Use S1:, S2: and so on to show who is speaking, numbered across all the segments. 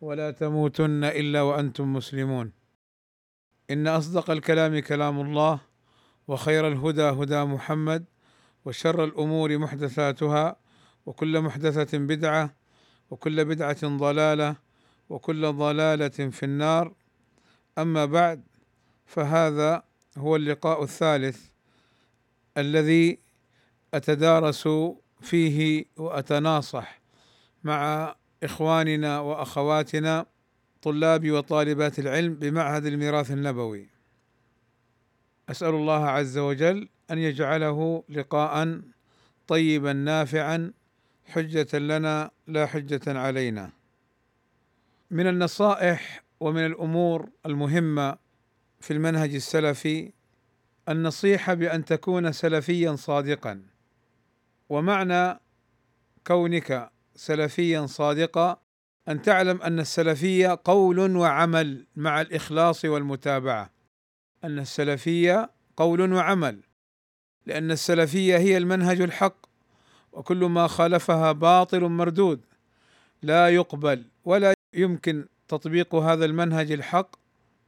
S1: ولا تموتن إلا وأنتم مسلمون. إن أصدق الكلام كلام الله وخير الهدى هدى محمد وشر الأمور محدثاتها وكل محدثة بدعة وكل بدعة ضلالة وكل ضلالة في النار. أما بعد فهذا هو اللقاء الثالث الذي أتدارس فيه وأتناصح مع إخواننا وأخواتنا طلاب وطالبات العلم بمعهد الميراث النبوي. أسأل الله عز وجل أن يجعله لقاء طيبا نافعا حجة لنا لا حجة علينا. من النصائح ومن الأمور المهمة في المنهج السلفي النصيحة بأن تكون سلفيا صادقا. ومعنى كونك سلفيا صادقا أن تعلم أن السلفية قول وعمل مع الإخلاص والمتابعة. أن السلفية قول وعمل لأن السلفية هي المنهج الحق وكل ما خالفها باطل مردود. لا يقبل ولا يمكن تطبيق هذا المنهج الحق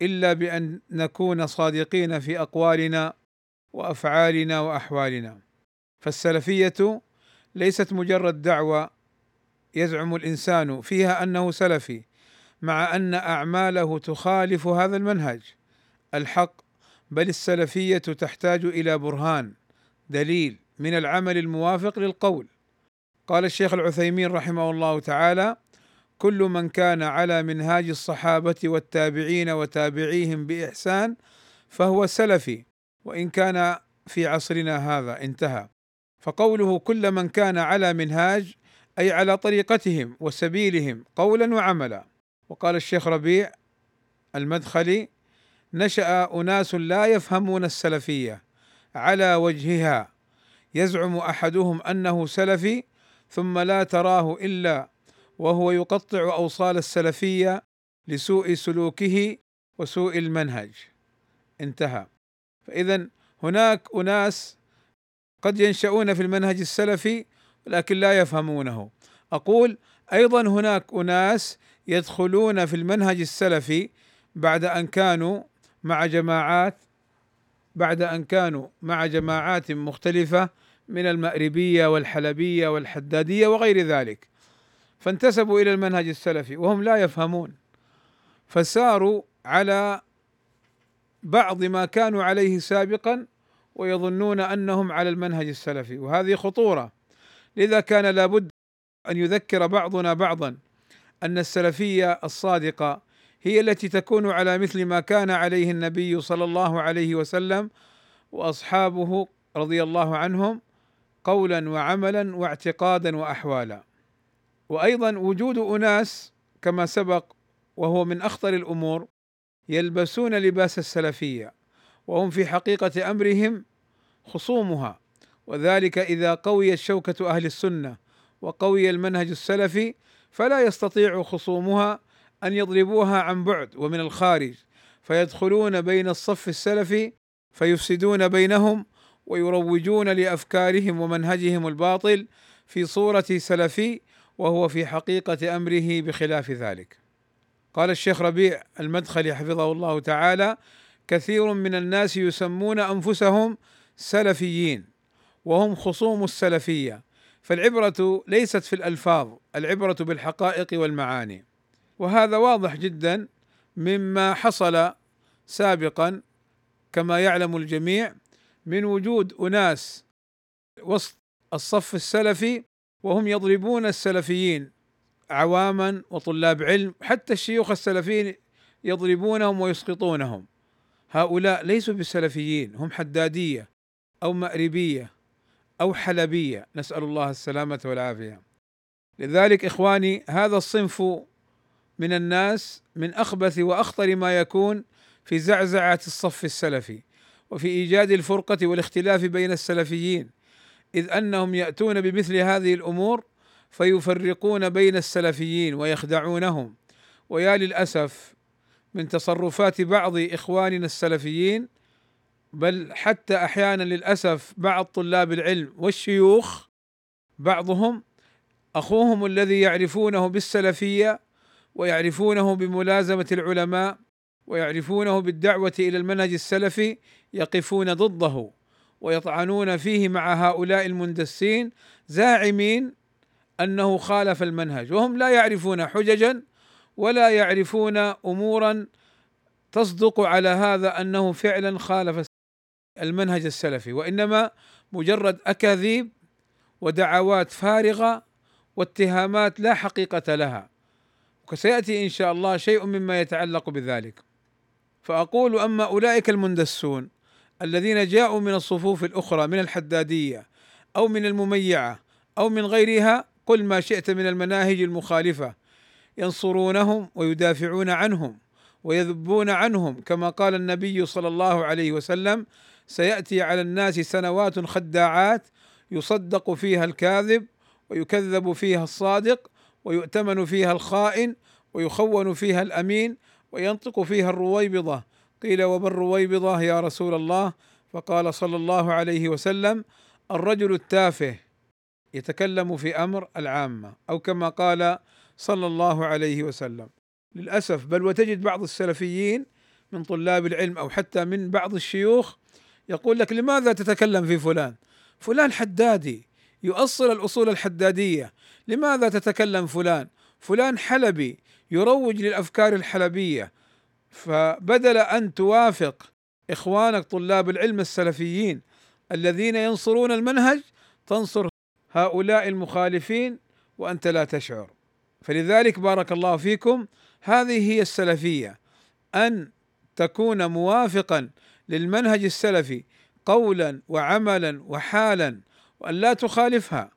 S1: إلا بأن نكون صادقين في أقوالنا وأفعالنا وأحوالنا. فالسلفية ليست مجرد دعوة يزعم الإنسان فيها أنه سلفي مع أن أعماله تخالف هذا المنهج. الحق بل السلفية تحتاج إلى برهان دليل من العمل الموافق للقول. قال الشيخ العثيمين رحمه الله تعالى كل من كان على منهاج الصحابة والتابعين وتابعيهم بإحسان فهو سلفي وإن كان في عصرنا هذا انتهى. فقوله كل من كان على منهاج أي على طريقتهم وسبيلهم قولا وعملا. وقال الشيخ ربيع المدخلي نشأ أناس لا يفهمون السلفية على وجهها يزعم أحدهم أنه سلفي ثم لا تراه إلا وهو يقطع أوصال السلفية لسوء سلوكه وسوء المنهج. انتهى. فاذا هناك أناس قد ينشؤون في المنهج السلفي لكن لا يفهمونه. أقول أيضا هناك أناس يدخلون في المنهج السلفي بعد أن كانوا مع جماعات بعد أن كانوا مع جماعات مختلفة من المأربية والحلبية والحدادية وغير ذلك. فانتسبوا إلى المنهج السلفي وهم لا يفهمون. فساروا على بعض ما كانوا عليه سابقا ويظنون أنهم على المنهج السلفي. وهذه خطورة. لذا كان لابد أن يذكر بعضنا بعضا أن السلفية الصادقة هي التي تكون على مثل ما كان عليه النبي صلى الله عليه وسلم وأصحابه رضي الله عنهم قولا وعملا واعتقادا واحوالا. وأيضا وجود أناس كما سبق وهو من أخطر الأمور يلبسون لباس السلفية وهم في حقيقة أمرهم خصومها. وذلك إذا قويت شوكه أهل السنة وقوي المنهج السلفي فلا يستطيع خصومها أن يضربوها عن بعد ومن الخارج فيدخلون بين الصف السلفي فيفسدون بينهم ويروجون لأفكارهم ومنهجهم الباطل في صورة سلفي وهو في حقيقة أمره بخلاف ذلك. قال الشيخ ربيع المدخلي حفظه الله تعالى: كثير من الناس يسمون أنفسهم سلفيين وهم خصوم السلفية. فالعبرة ليست في الألفاظ العبرة بالحقائق والمعاني. وهذا واضح جدا مما حصل سابقا كما يعلم الجميع من وجود أناس وسط الصف السلفي وهم يضربون السلفيين عواما وطلاب علم حتى الشيوخ السلفيين يضربونهم ويسقطونهم. هؤلاء ليسوا بالسلفيين هم حدادية أو مأربية. أو حلبية. نسأل الله السلامة والعافية. لذلك إخواني هذا الصنف من الناس من أخبث وأخطر ما يكون في زعزعة الصف السلفي وفي إيجاد الفرقة والاختلاف بين السلفيين. إذ أنهم يأتون بمثل هذه الأمور فيفرقون بين السلفيين ويخدعونهم. ويا للأسف من تصرفات بعض إخواننا السلفيين بل حتى أحيانا للأسف بعض طلاب العلم والشيوخ بعضهم أخوهم الذي يعرفونه بالسلفية ويعرفونه بملازمة العلماء ويعرفونه بالدعوة إلى المنهج السلفي يقفون ضده ويطعنون فيه مع هؤلاء المندسين زاعمين أنه خالف المنهج وهم لا يعرفون حججا ولا يعرفون امورا تصدق على هذا أنه فعلا خالف المنهج السلفي وإنما مجرد أكاذيب ودعوات فارغة واتهامات لا حقيقة لها. وسيأتي إن شاء الله شيء مما يتعلق بذلك. فأقول أما أولئك المندسون الذين جاءوا من الصفوف الأخرى من الحدادية أو من المميعة أو من غيرها قل ما شئت من المناهج المخالفة ينصرونهم ويدافعون عنهم ويذبون عنهم كما قال النبي صلى الله عليه وسلم سيأتي على الناس سنوات خداعات يصدق فيها الكاذب ويكذب فيها الصادق ويؤتمن فيها الخائن ويخون فيها الأمين وينطق فيها الرويبضة. قيل وما الرويبضة يا رسول الله؟ فقال صلى الله عليه وسلم الرجل التافه يتكلم في أمر العامة أو كما قال صلى الله عليه وسلم. للأسف بل وتجد بعض السلفيين من طلاب العلم أو حتى من بعض الشيوخ يقول لك لماذا تتكلم في فلان؟ فلان حدادي يؤصل الأصول الحدادية، لماذا تتكلم فلان؟ فلان حلبي يروج للأفكار الحلبية. فبدل أن توافق إخوانك طلاب العلم السلفيين الذين ينصرون المنهج تنصر هؤلاء المخالفين وأنت لا تشعر. فلذلك بارك الله فيكم. هذه هي السلفية. أن تكون موافقا للمنهج السلفي قولا وعملا وحالا وأن لا تخالفها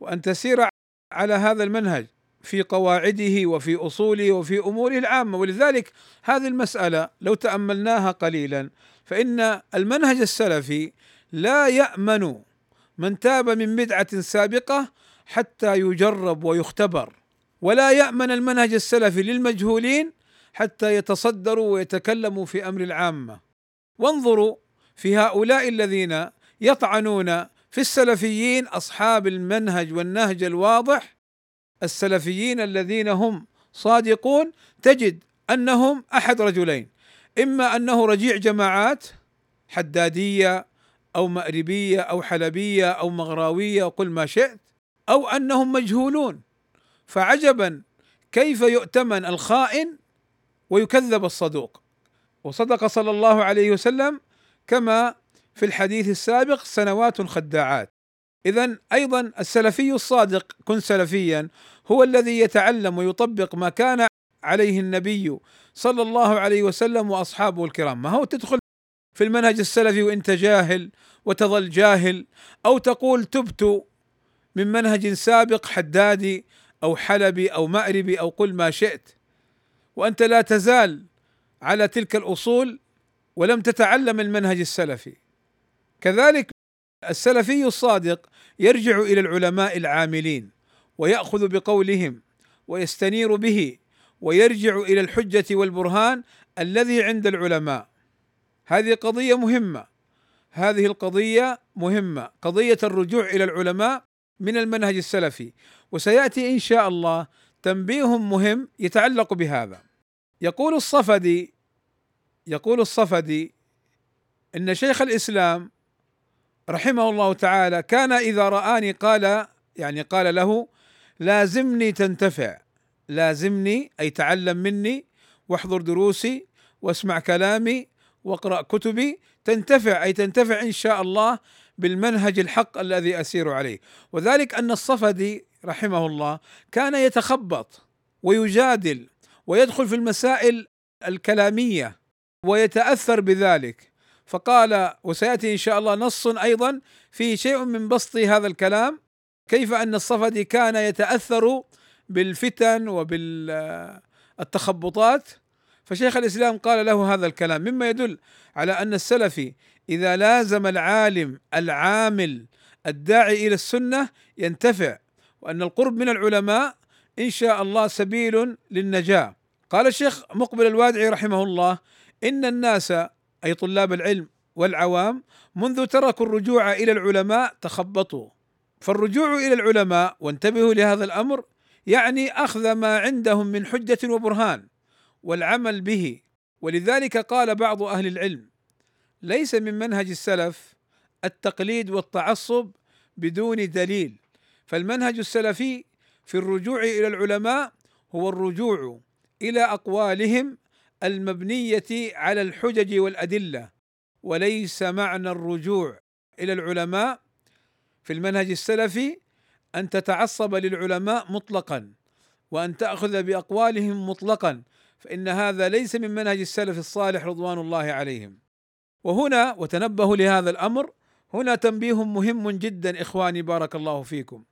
S1: وأن تسير على هذا المنهج في قواعده وفي أصوله وفي أموره العامة. ولذلك هذه المسألة لو تأملناها قليلا فإن المنهج السلفي لا يأمن من تاب من بدعة سابقة حتى يجرب ويختبر ولا يأمن المنهج السلفي للمجهولين حتى يتصدروا ويتكلموا في أمر العامة. وانظروا في هؤلاء الذين يطعنون في السلفيين أصحاب المنهج والنهج الواضح. السلفيين الذين هم صادقون تجد أنهم أحد رجلين إما أنه رجيع جماعات حدادية أو مأربية أو حلبية أو مغراوية وقل ما شئت أو أنهم مجهولون. فعجبا كيف يؤتمن الخائن ويكذب الصدوق. وصدق صلى الله عليه وسلم كما في الحديث السابق سنوات خداعات. اذا أيضا السلفي الصادق كن سلفيا هو الذي يتعلم ويطبق ما كان عليه النبي صلى الله عليه وسلم وأصحابه الكرام. ما هو تدخل في المنهج السلفي وأنت جاهل وتظل جاهل أو تقول تبت من منهج سابق حدادي أو حلبي أو مأربي أو قل ما شئت. وأنت لا تزال على تلك الأصول ولم تتعلم المنهج السلفي. كذلك السلفي الصادق يرجع إلى العلماء العاملين ويأخذ بقولهم ويستنير به ويرجع إلى الحجة والبرهان الذي عند العلماء. هذه قضية مهمة. هذه القضية مهمة. قضية الرجوع إلى العلماء من المنهج السلفي. وسيأتي إن شاء الله تنبيه مهم يتعلق بهذا. يقول الصفدي يقول الصفدي إن شيخ الإسلام رحمه الله تعالى كان إذا رآني قال يعني قال له لازمني تنتفع لازمني أي تعلم مني واحضر دروسي واسمع كلامي واقرأ كتبي تنتفع أي تنتفع إن شاء الله بالمنهج الحق الذي أسير عليه. وذلك أن الصفدي رحمه الله كان يتخبط ويجادل ويدخل في المسائل الكلامية ويتأثر بذلك. فقال وسيأتي إن شاء الله نص أيضا فيه شيء من بسط هذا الكلام كيف أن الصفدي كان يتأثر بالفتن وبال التخبطات فشيخ الإسلام قال له هذا الكلام مما يدل على أن السلفي إذا لازم العالم العامل الداعي إلى السنة ينتفع وأن القرب من العلماء إن شاء الله سبيل للنجاة. قال الشيخ مقبل الوادعي رحمه الله إن الناس أي طلاب العلم والعوام منذ تركوا الرجوع إلى العلماء تخبطوا. فالرجوع إلى العلماء وانتبهوا لهذا الأمر يعني أخذ ما عندهم من حجة وبرهان والعمل به. ولذلك قال بعض أهل العلم ليس من منهج السلف التقليد والتعصب بدون دليل. فالمنهج السلفي في الرجوع إلى العلماء هو الرجوع إلى أقوالهم المبنية على الحجج والأدلة وليس معنى الرجوع إلى العلماء في المنهج السلفي أن تتعصب للعلماء مطلقا وأن تأخذ بأقوالهم مطلقا فإن هذا ليس من منهج السلف الصالح رضوان الله عليهم. وهنا وتنبهوا لهذا الأمر هنا تنبيه مهم جدا إخواني بارك الله فيكم.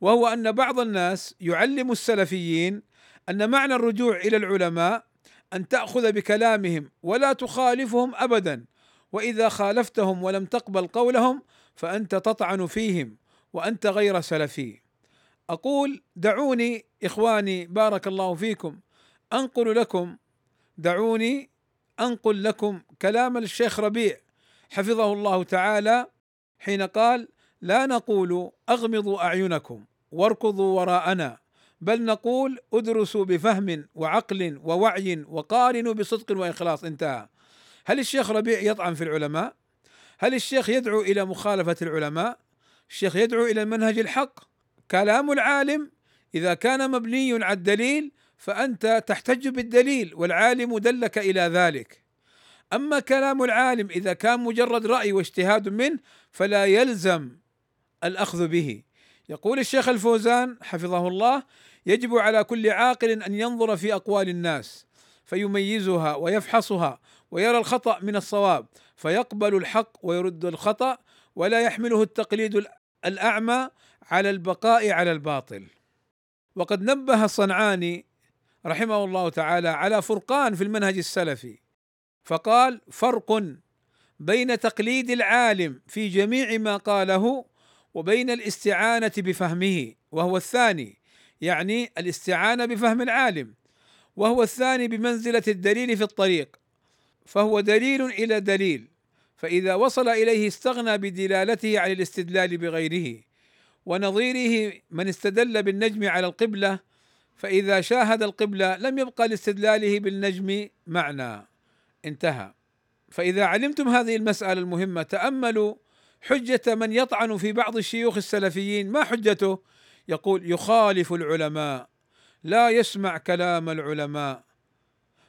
S1: وهو أن بعض الناس يعلم السلفيين أن معنى الرجوع إلى العلماء أن تأخذ بكلامهم ولا تخالفهم ابدا. وإذا خالفتهم ولم تقبل قولهم فأنت تطعن فيهم وأنت غير سلفي. أقول دعوني إخواني بارك الله فيكم. أنقل لكم دعوني أنقل لكم كلام الشيخ ربيع حفظه الله تعالى حين قال لا نقول أغمضوا أعينكم واركضوا وراءنا. بل نقول ادرسوا بفهم وعقل ووعي وقارنوا بصدق وإخلاص انتهى هل الشيخ ربيع يطعن في العلماء؟ هل الشيخ يدعو إلى مخالفة العلماء؟ الشيخ يدعو إلى المنهج الحق كلام العالم إذا كان مبني على الدليل فأنت تحتج بالدليل والعالم دلك إلى ذلك أما كلام العالم إذا كان مجرد رأي واجتهاد منه فلا يلزم الأخذ به يقول الشيخ الفوزان حفظه الله يجب على كل عاقل أن ينظر في أقوال الناس فيميزها ويفحصها ويرى الخطأ من الصواب فيقبل الحق ويرد الخطأ ولا يحمله التقليد الأعمى على البقاء على الباطل. وقد نبه الصنعاني رحمه الله تعالى على فرقان في المنهج السلفي فقال فرق بين تقليد العالم في جميع ما قاله وبين الاستعانة بفهمه وهو الثاني يعني الاستعانة بفهم العالم وهو الثاني بمنزلة الدليل في الطريق فهو دليل إلى دليل فإذا وصل إليه استغنى بدلالته عن الاستدلال بغيره ونظيره من استدل بالنجم على القبلة فإذا شاهد القبلة لم يبقى لاستدلاله بالنجم معنى انتهى. فإذا علمتم هذه المسألة المهمة تأملوا حجة من يطعن في بعض الشيوخ السلفيين ما حجته؟ يقول يخالف العلماء لا يسمع كلام العلماء.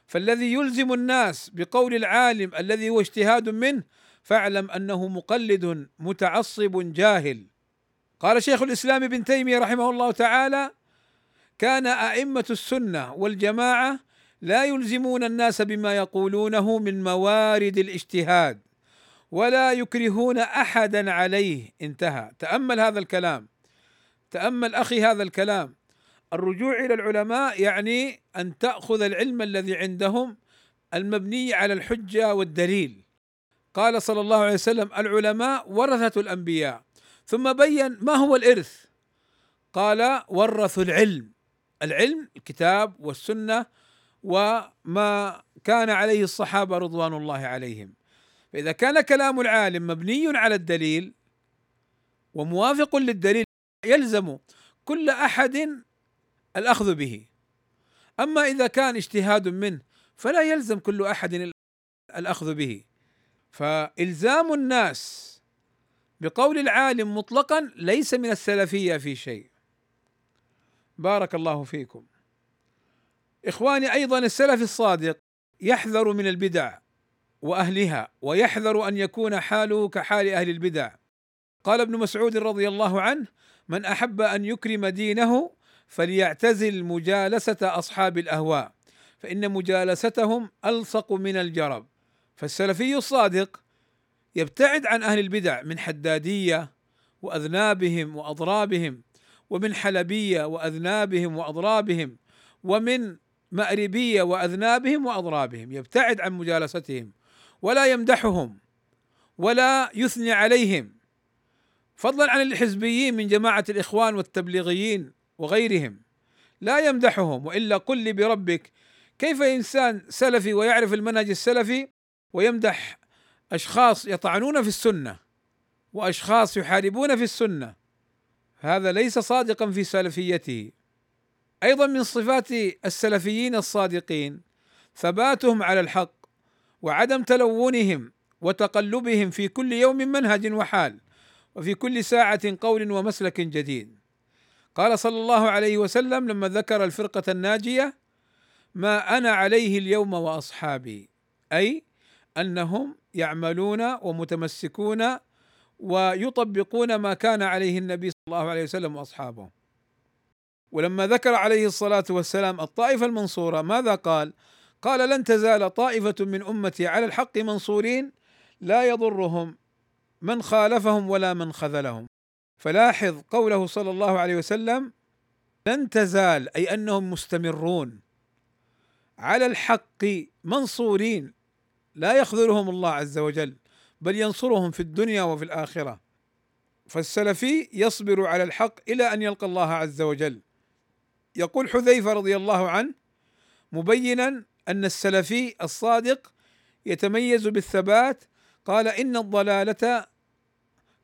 S1: فالذي يلزم الناس بقول العالم الذي هو اجتهاد منه فاعلم أنه مقلد متعصب جاهل. قال شيخ الإسلام ابن تيمية رحمه الله تعالى كان أئمة السنة والجماعة لا يلزمون الناس بما يقولونه من موارد الاجتهاد ولا يكرهون احدا عليه. انتهى. تأمل هذا الكلام. تأمل أخي هذا الكلام. الرجوع إلى العلماء يعني أن تأخذ العلم الذي عندهم المبني على الحجة والدليل. قال صلى الله عليه وسلم العلماء ورثة الأنبياء. ثم بين ما هو الإرث؟ قال ورثوا العلم. العلم الكتاب والسنة وما كان عليه الصحابة رضوان الله عليهم. فإذا كان كلام العالم مبني على الدليل وموافق للدليل يلزم كل أحد الأخذ به. أما إذا كان اجتهاد منه فلا يلزم كل أحد الأخذ به. فإلزام الناس بقول العالم مطلقا ليس من السلفية في شيء. بارك الله فيكم. إخواني أيضا السلف الصادق يحذر من البدع وأهلها ويحذر أن يكون حاله كحال أهل البدع. قال ابن مسعود رضي الله عنه من أحب أن يكرم دينه فليعتزل مجالسة أصحاب الأهواء فإن مجالستهم ألصق من الجرب. فالسلفي الصادق يبتعد عن أهل البدع من حدادية وأذنابهم وأضرابهم ومن حلبية وأذنابهم وأضرابهم ومن مأربي وأذنابهم وأضرابهم. يبتعد عن مجالستهم ولا يمدحهم ولا يثني عليهم. فضلا عن الحزبيين من جماعة الإخوان والتبليغيين وغيرهم. لا يمدحهم وإلا قل لي بربك كيف إنسان سلفي ويعرف المنهج السلفي ويمدح أشخاص يطعنون في السنة وأشخاص يحاربون في السنة؟ هذا ليس صادقا في سلفيته. أيضا من صفات السلفيين الصادقين ثباتهم على الحق وعدم تلونهم وتقلبهم في كل يوم منهج وحال. وفي كل ساعة قول ومسلك جديد. قال صلى الله عليه وسلم لما ذكر الفرقة الناجية ما أنا عليه اليوم وأصحابي. أي أنهم يعملون ومتمسكون ويطبقون ما كان عليه النبي صلى الله عليه وسلم وأصحابه. ولما ذكر عليه الصلاة والسلام الطائفة المنصورة ماذا قال؟ قال لن تزال طائفة من أمتي على الحق منصورين لا يضرهم من خالفهم ولا من خذلهم. فلاحظ قوله صلى الله عليه وسلم لن تزال أي أنهم مستمرون. على الحق منصورين. لا يخذلهم الله عز وجل بل ينصرهم في الدنيا وفي الآخرة. فالسلفي يصبر على الحق إلى أن يلقى الله عز وجل. يقول حذيفة رضي الله عنه مبينا أن السلفي الصادق يتميز بالثبات قال إن الضلالة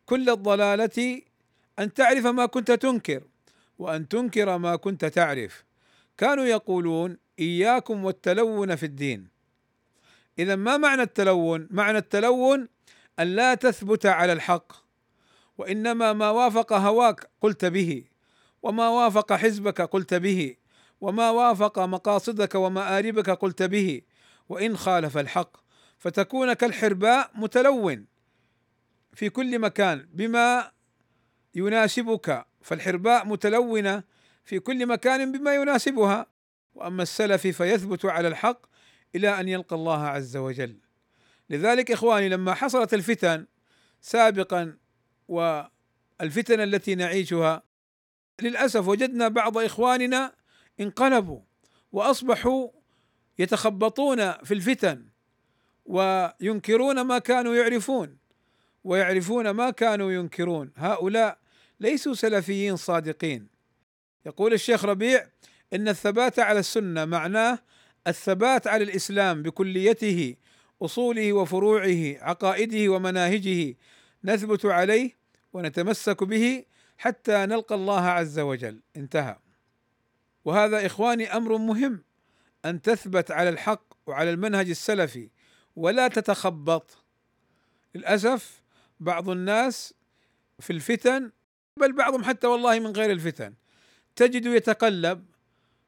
S1: كل الضلالة أن تعرف ما كنت تنكر وأن تنكر ما كنت تعرف. كانوا يقولون إياكم والتلون في الدين. إذا ما معنى التلون؟ معنى التلون أن لا تثبت على الحق وإنما ما وافق هواك قلت به وما وافق حزبك قلت به وما وافق مقاصدك ومآربك قلت به وإن خالف الحق فتكون كالحرباء متلون في كل مكان بما يناسبك فالحرباء متلونة في كل مكان بما يناسبها. وأما السلف فيثبت على الحق إلى أن يلقى الله عز وجل. لذلك إخواني لما حصلت الفتن سابقا والفتن التي نعيشها للأسف وجدنا بعض إخواننا انقلبوا وأصبحوا يتخبطون في الفتن. وينكرون ما كانوا يعرفون ويعرفون ما كانوا ينكرون. هؤلاء ليسوا سلفيين صادقين. يقول الشيخ ربيع إن الثبات على السنة معناه الثبات على الإسلام بكليته أصوله وفروعه عقائده ومناهجه نثبت عليه ونتمسك به حتى نلقى الله عز وجل. انتهى. وهذا إخواني أمر مهم أن تثبت على الحق وعلى المنهج السلفي ولا تتخبط. للأسف بعض الناس في الفتن بل بعضهم حتى والله من غير الفتن تجد يتقلب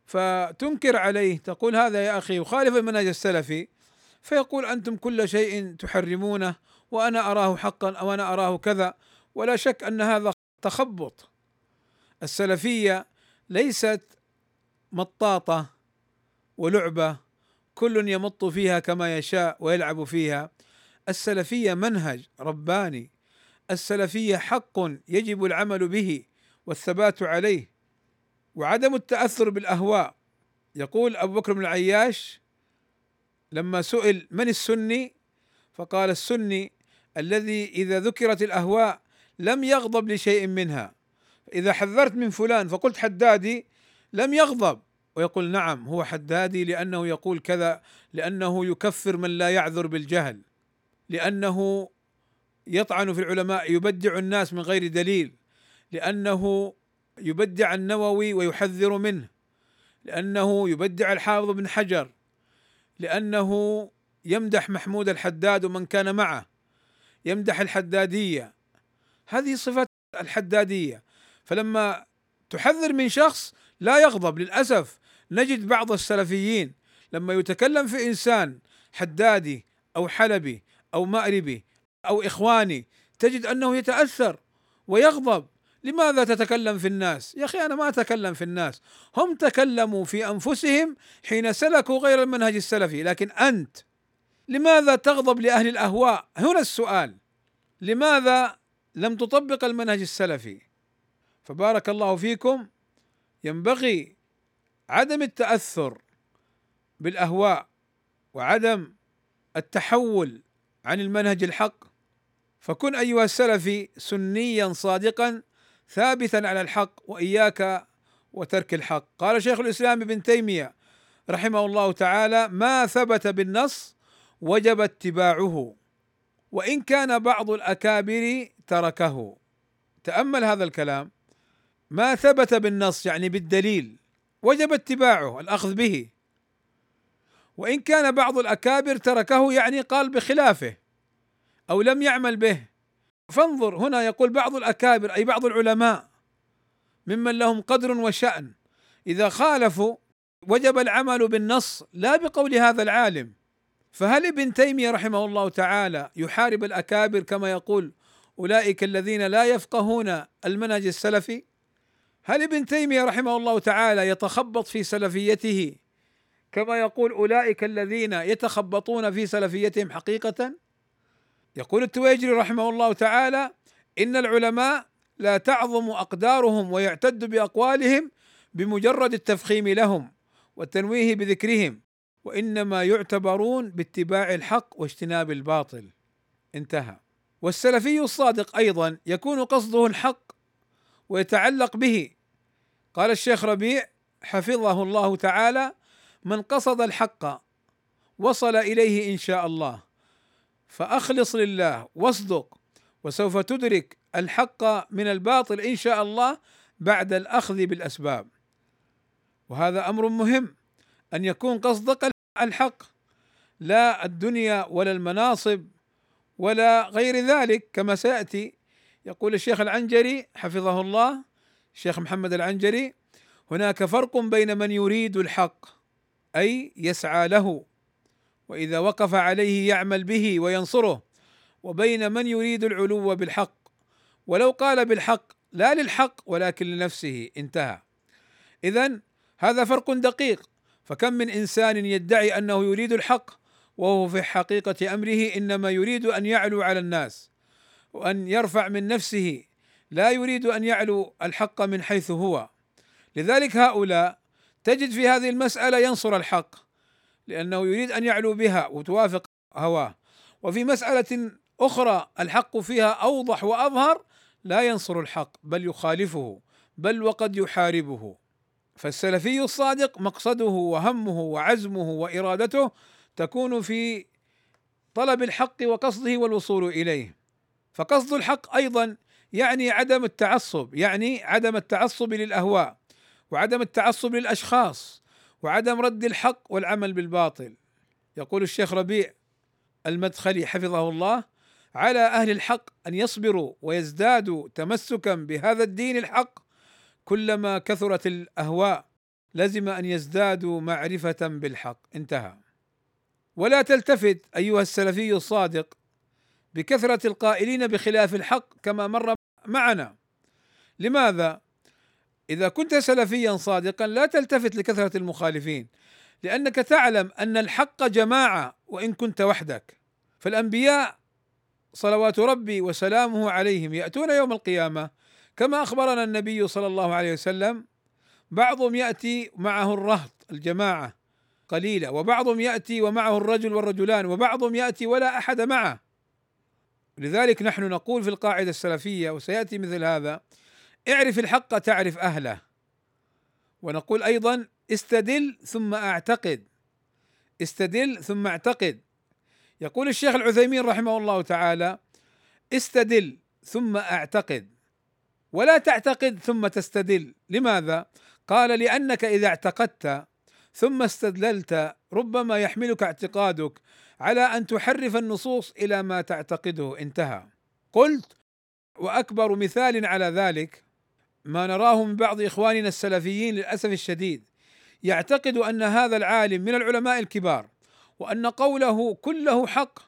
S1: فتنكر عليه تقول هذا يا أخي يخالف المنهج السلفي فيقول أنتم كل شيء تحرمونه وأنا أراه حقا أو أنا أراه كذا ولا شك أن هذا تخبط. السلفية ليست مطاطة ولعبة كل يمط فيها كما يشاء ويلعب فيها. السلفية منهج رباني. السلفية حق يجب العمل به والثبات عليه. وعدم التأثر بالأهواء. يقول أبو بكر بن العياش لما سئل من السني؟ فقال السني الذي إذا ذكرت الأهواء لم يغضب لشيء منها. اذا حذرت من فلان فقلت حدادي لم يغضب. ويقول نعم هو حدادي لأنه يقول كذا لأنه يكفر من لا يعذر بالجهل لأنه يطعن في العلماء يبدع الناس من غير دليل لأنه يبدع النووي ويحذر منه لأنه يبدع الحافظ بن حجر لأنه يمدح محمود الحداد ومن كان معه يمدح الحدادية. هذه صفات الحدادية. فلما تحذر من شخص لا يغضب للأسف. نجد بعض السلفيين لما يتكلم في إنسان حدادي أو حلبي أو مأربي أو إخواني تجد أنه يتأثر ويغضب لماذا تتكلم في الناس؟ يا أخي أنا ما أتكلم في الناس، هم تكلموا في أنفسهم حين سلكوا غير المنهج السلفي، لكن أنت لماذا تغضب لأهل الأهواء؟ هنا السؤال. لماذا لم تطبق المنهج السلفي؟ فبارك الله فيكم ينبغي عدم التأثر بالأهواء وعدم التحول عن المنهج الحق فكن أيها السلفي سنيا صادقا ثابتا على الحق وإياك وترك الحق. قال شيخ الإسلام ابن تيمية رحمه الله تعالى ما ثبت بالنص وجب اتباعه وإن كان بعض الأكابر تركه. تأمل هذا الكلام. ما ثبت بالنص يعني بالدليل. وجب اتباعه الأخذ به. وإن كان بعض الأكابر تركه يعني قال بخلافه أو لم يعمل به. فانظر هنا يقول بعض الأكابر أي بعض العلماء ممن لهم قدر وشأن. إذا خالفوا وجب العمل بالنص لا بقول هذا العالم. فهل ابن تيمية رحمه الله تعالى يحارب الأكابر كما يقول أولئك الذين لا يفقهون المنهج السلفي؟ هل ابن تيمية رحمه الله تعالى يتخبط في سلفيته كما يقول أولئك الذين يتخبطون في سلفيتهم حقيقة؟ يقول التويجري رحمه الله تعالى إن العلماء لا تعظم أقدارهم ويعتد بأقوالهم بمجرد التفخيم لهم والتنويه بذكرهم وإنما يعتبرون باتباع الحق واجتناب الباطل. انتهى. والسلفي الصادق أيضا يكون قصده الحق ويتعلق به قال الشيخ ربيع حفظه الله تعالى من قصد الحق وصل إليه إن شاء الله. فأخلص لله واصدق وسوف تدرك الحق من الباطل إن شاء الله بعد الأخذ بالأسباب. وهذا أمر مهم أن يكون قصدك الحق لا الدنيا ولا المناصب ولا غير ذلك كما سيأتي. يقول الشيخ العنجري حفظه الله الشيخ محمد العنجري هناك فرق بين من يريد الحق أي يسعى له وإذا وقف عليه يعمل به وينصره وبين من يريد العلو بالحق. ولو قال بالحق لا للحق ولكن لنفسه انتهى. اذا هذا فرق دقيق. فكم من إنسان يدعي أنه يريد الحق وهو في حقيقة أمره إنما يريد أن يعلو على الناس وأن يرفع من نفسه لا يريد أن يعلو الحق من حيث هو. لذلك هؤلاء تجد في هذه المسألة ينصر الحق لأنه يريد أن يعلو بها وتوافق هواه. وفي مسألة أخرى الحق فيها أوضح وأظهر لا ينصر الحق بل يخالفه بل وقد يحاربه. فالسلفي الصادق مقصده وهمه وعزمه وإرادته تكون في طلب الحق وقصده والوصول إليه. فقصد الحق أيضا يعني عدم التعصب يعني عدم التعصب للأهواء وعدم التعصب للأشخاص وعدم رد الحق والعمل بالباطل. يقول الشيخ ربيع المدخلي حفظه الله على أهل الحق أن يصبروا ويزدادوا تمسكا بهذا الدين الحق كلما كثرت الأهواء لزم أن يزدادوا معرفة بالحق. انتهى. ولا تلتفت أيها السلفي الصادق بكثرة القائلين بخلاف الحق كما مر معنا. لماذا؟ إذا كنت سلفيا صادقا لا تلتفت لكثرة المخالفين لأنك تعلم أن الحق جماعة وإن كنت وحدك. فالأنبياء صلوات ربي وسلامه عليهم يأتون يوم القيامة كما أخبرنا النبي صلى الله عليه وسلم بعضهم يأتي معه الرهط الجماعة قليلة وبعضهم يأتي ومعه الرجل والرجلان وبعضهم يأتي ولا أحد معه. لذلك نحن نقول في القاعدة السلفية وسيأتي مثل هذا اعرف الحق تعرف أهله. ونقول أيضا استدل ثم أعتقد. استدل ثم أعتقد. يقول الشيخ العثيمين رحمه الله تعالى استدل ثم أعتقد. ولا تعتقد ثم تستدل. لماذا؟ قال لأنك إذا اعتقدت ثم استدللت ربما يحملك اعتقادك على أن تحرف النصوص إلى ما تعتقده. انتهى. قلت وأكبر مثال على ذلك ما نراه من بعض إخواننا السلفيين للأسف الشديد. يعتقد أن هذا العالم من العلماء الكبار وأن قوله كله حق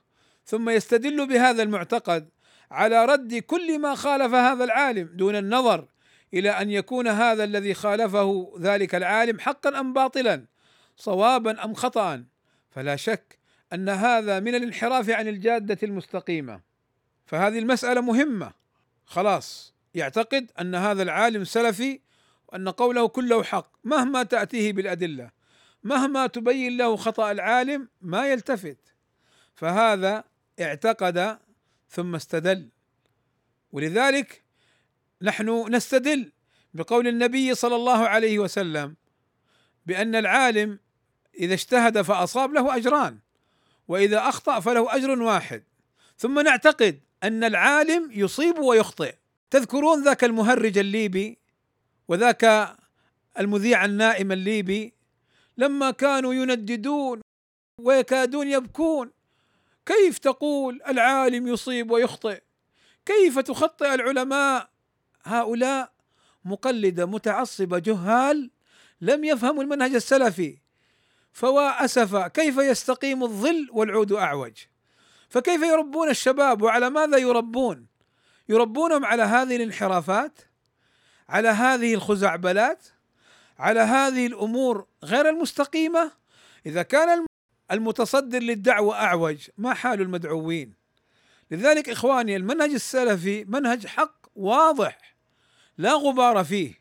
S1: ثم يستدل بهذا المعتقد على رد كل ما خالف هذا العالم دون النظر إلى أن يكون هذا الذي خالفه ذلك العالم حقا أم باطلا صوابا أم خطا. فلا شك أن هذا من الانحراف عن الجادة المستقيمة. فهذه المسألة مهمة. خلاص يعتقد أن هذا العالم سلفي وأن قوله كله حق. مهما تأتيه بالأدلة مهما تبين له خطأ العالم ما يلتفت. فهذا اعتقد ثم استدل. ولذلك نحن نستدل بقول النبي صلى الله عليه وسلم بأن العالم إذا اجتهد فأصاب له أجران وإذا أخطأ فله أجر واحد. ثم نعتقد أن العالم يصيب ويخطئ. تذكرون ذاك المهرج الليبي وذاك المذيع النائم الليبي؟ لما كانوا ينددون ويكادون يبكون كيف تقول العالم يصيب ويخطئ؟ كيف تخطئ العلماء هؤلاء مقلدة متعصبة جهال لم يفهموا المنهج السلفي فوا اسفا كيف يستقيم الظل والعود أعوج؟ فكيف يربون الشباب وعلى ماذا يربون؟ يربونهم على هذه الانحرافات؟ على هذه الخزعبلات؟ على هذه الأمور غير المستقيمة؟ إذا كان المتصدر للدعوة أعوج ما حال المدعوين؟ لذلك إخواني المنهج السلفي منهج حق واضح. لا غبار فيه.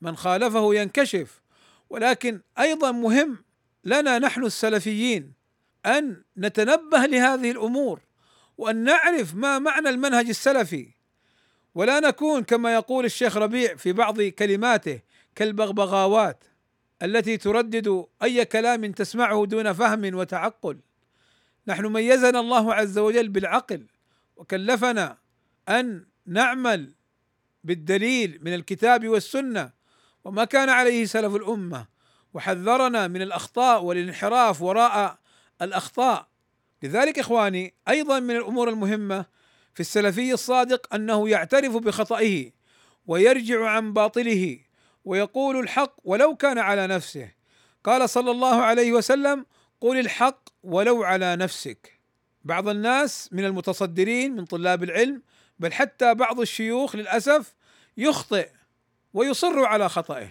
S1: من خالفه ينكشف. ولكن أيضا مهم لنا نحن السلفيين أن نتنبه لهذه الأمور وأن نعرف ما معنى المنهج السلفي. ولا نكون كما يقول الشيخ ربيع في بعض كلماته كالبغبغاوات التي تردد أي كلام تسمعه دون فهم وتعقل. نحن ميزنا الله عز وجل بالعقل وكلفنا أن نعمل بالدليل من الكتاب والسنة وما كان عليه سلف الأمة. وحذرنا من الأخطاء والانحراف وراء الأخطاء. لذلك إخواني أيضا من الأمور المهمة في السلفي الصادق أنه يعترف بخطئه ويرجع عن باطله ويقول الحق ولو كان على نفسه. قال صلى الله عليه وسلم قل الحق ولو على نفسك. بعض الناس من المتصدرين من طلاب العلم بل حتى بعض الشيوخ للأسف يخطئ ويصر على خطئه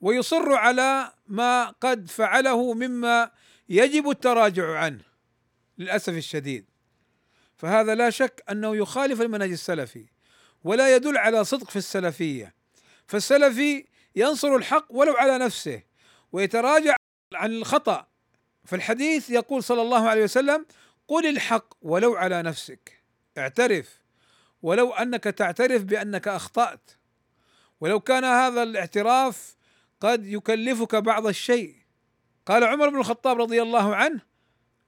S1: ويصر على ما قد فعله مما يجب التراجع عنه للأسف الشديد. فهذا لا شك أنه يخالف المنهج السلفي ولا يدل على صدق في السلفية. فالسلفي ينصر الحق ولو على نفسه ويتراجع عن الخطأ. فالحديث يقول صلى الله عليه وسلم قل الحق ولو على نفسك اعترف ولو أنك تعترف بأنك أخطأت. ولو كان هذا الاعتراف قد يكلفك بعض الشيء. قال عمر بن الخطاب رضي الله عنه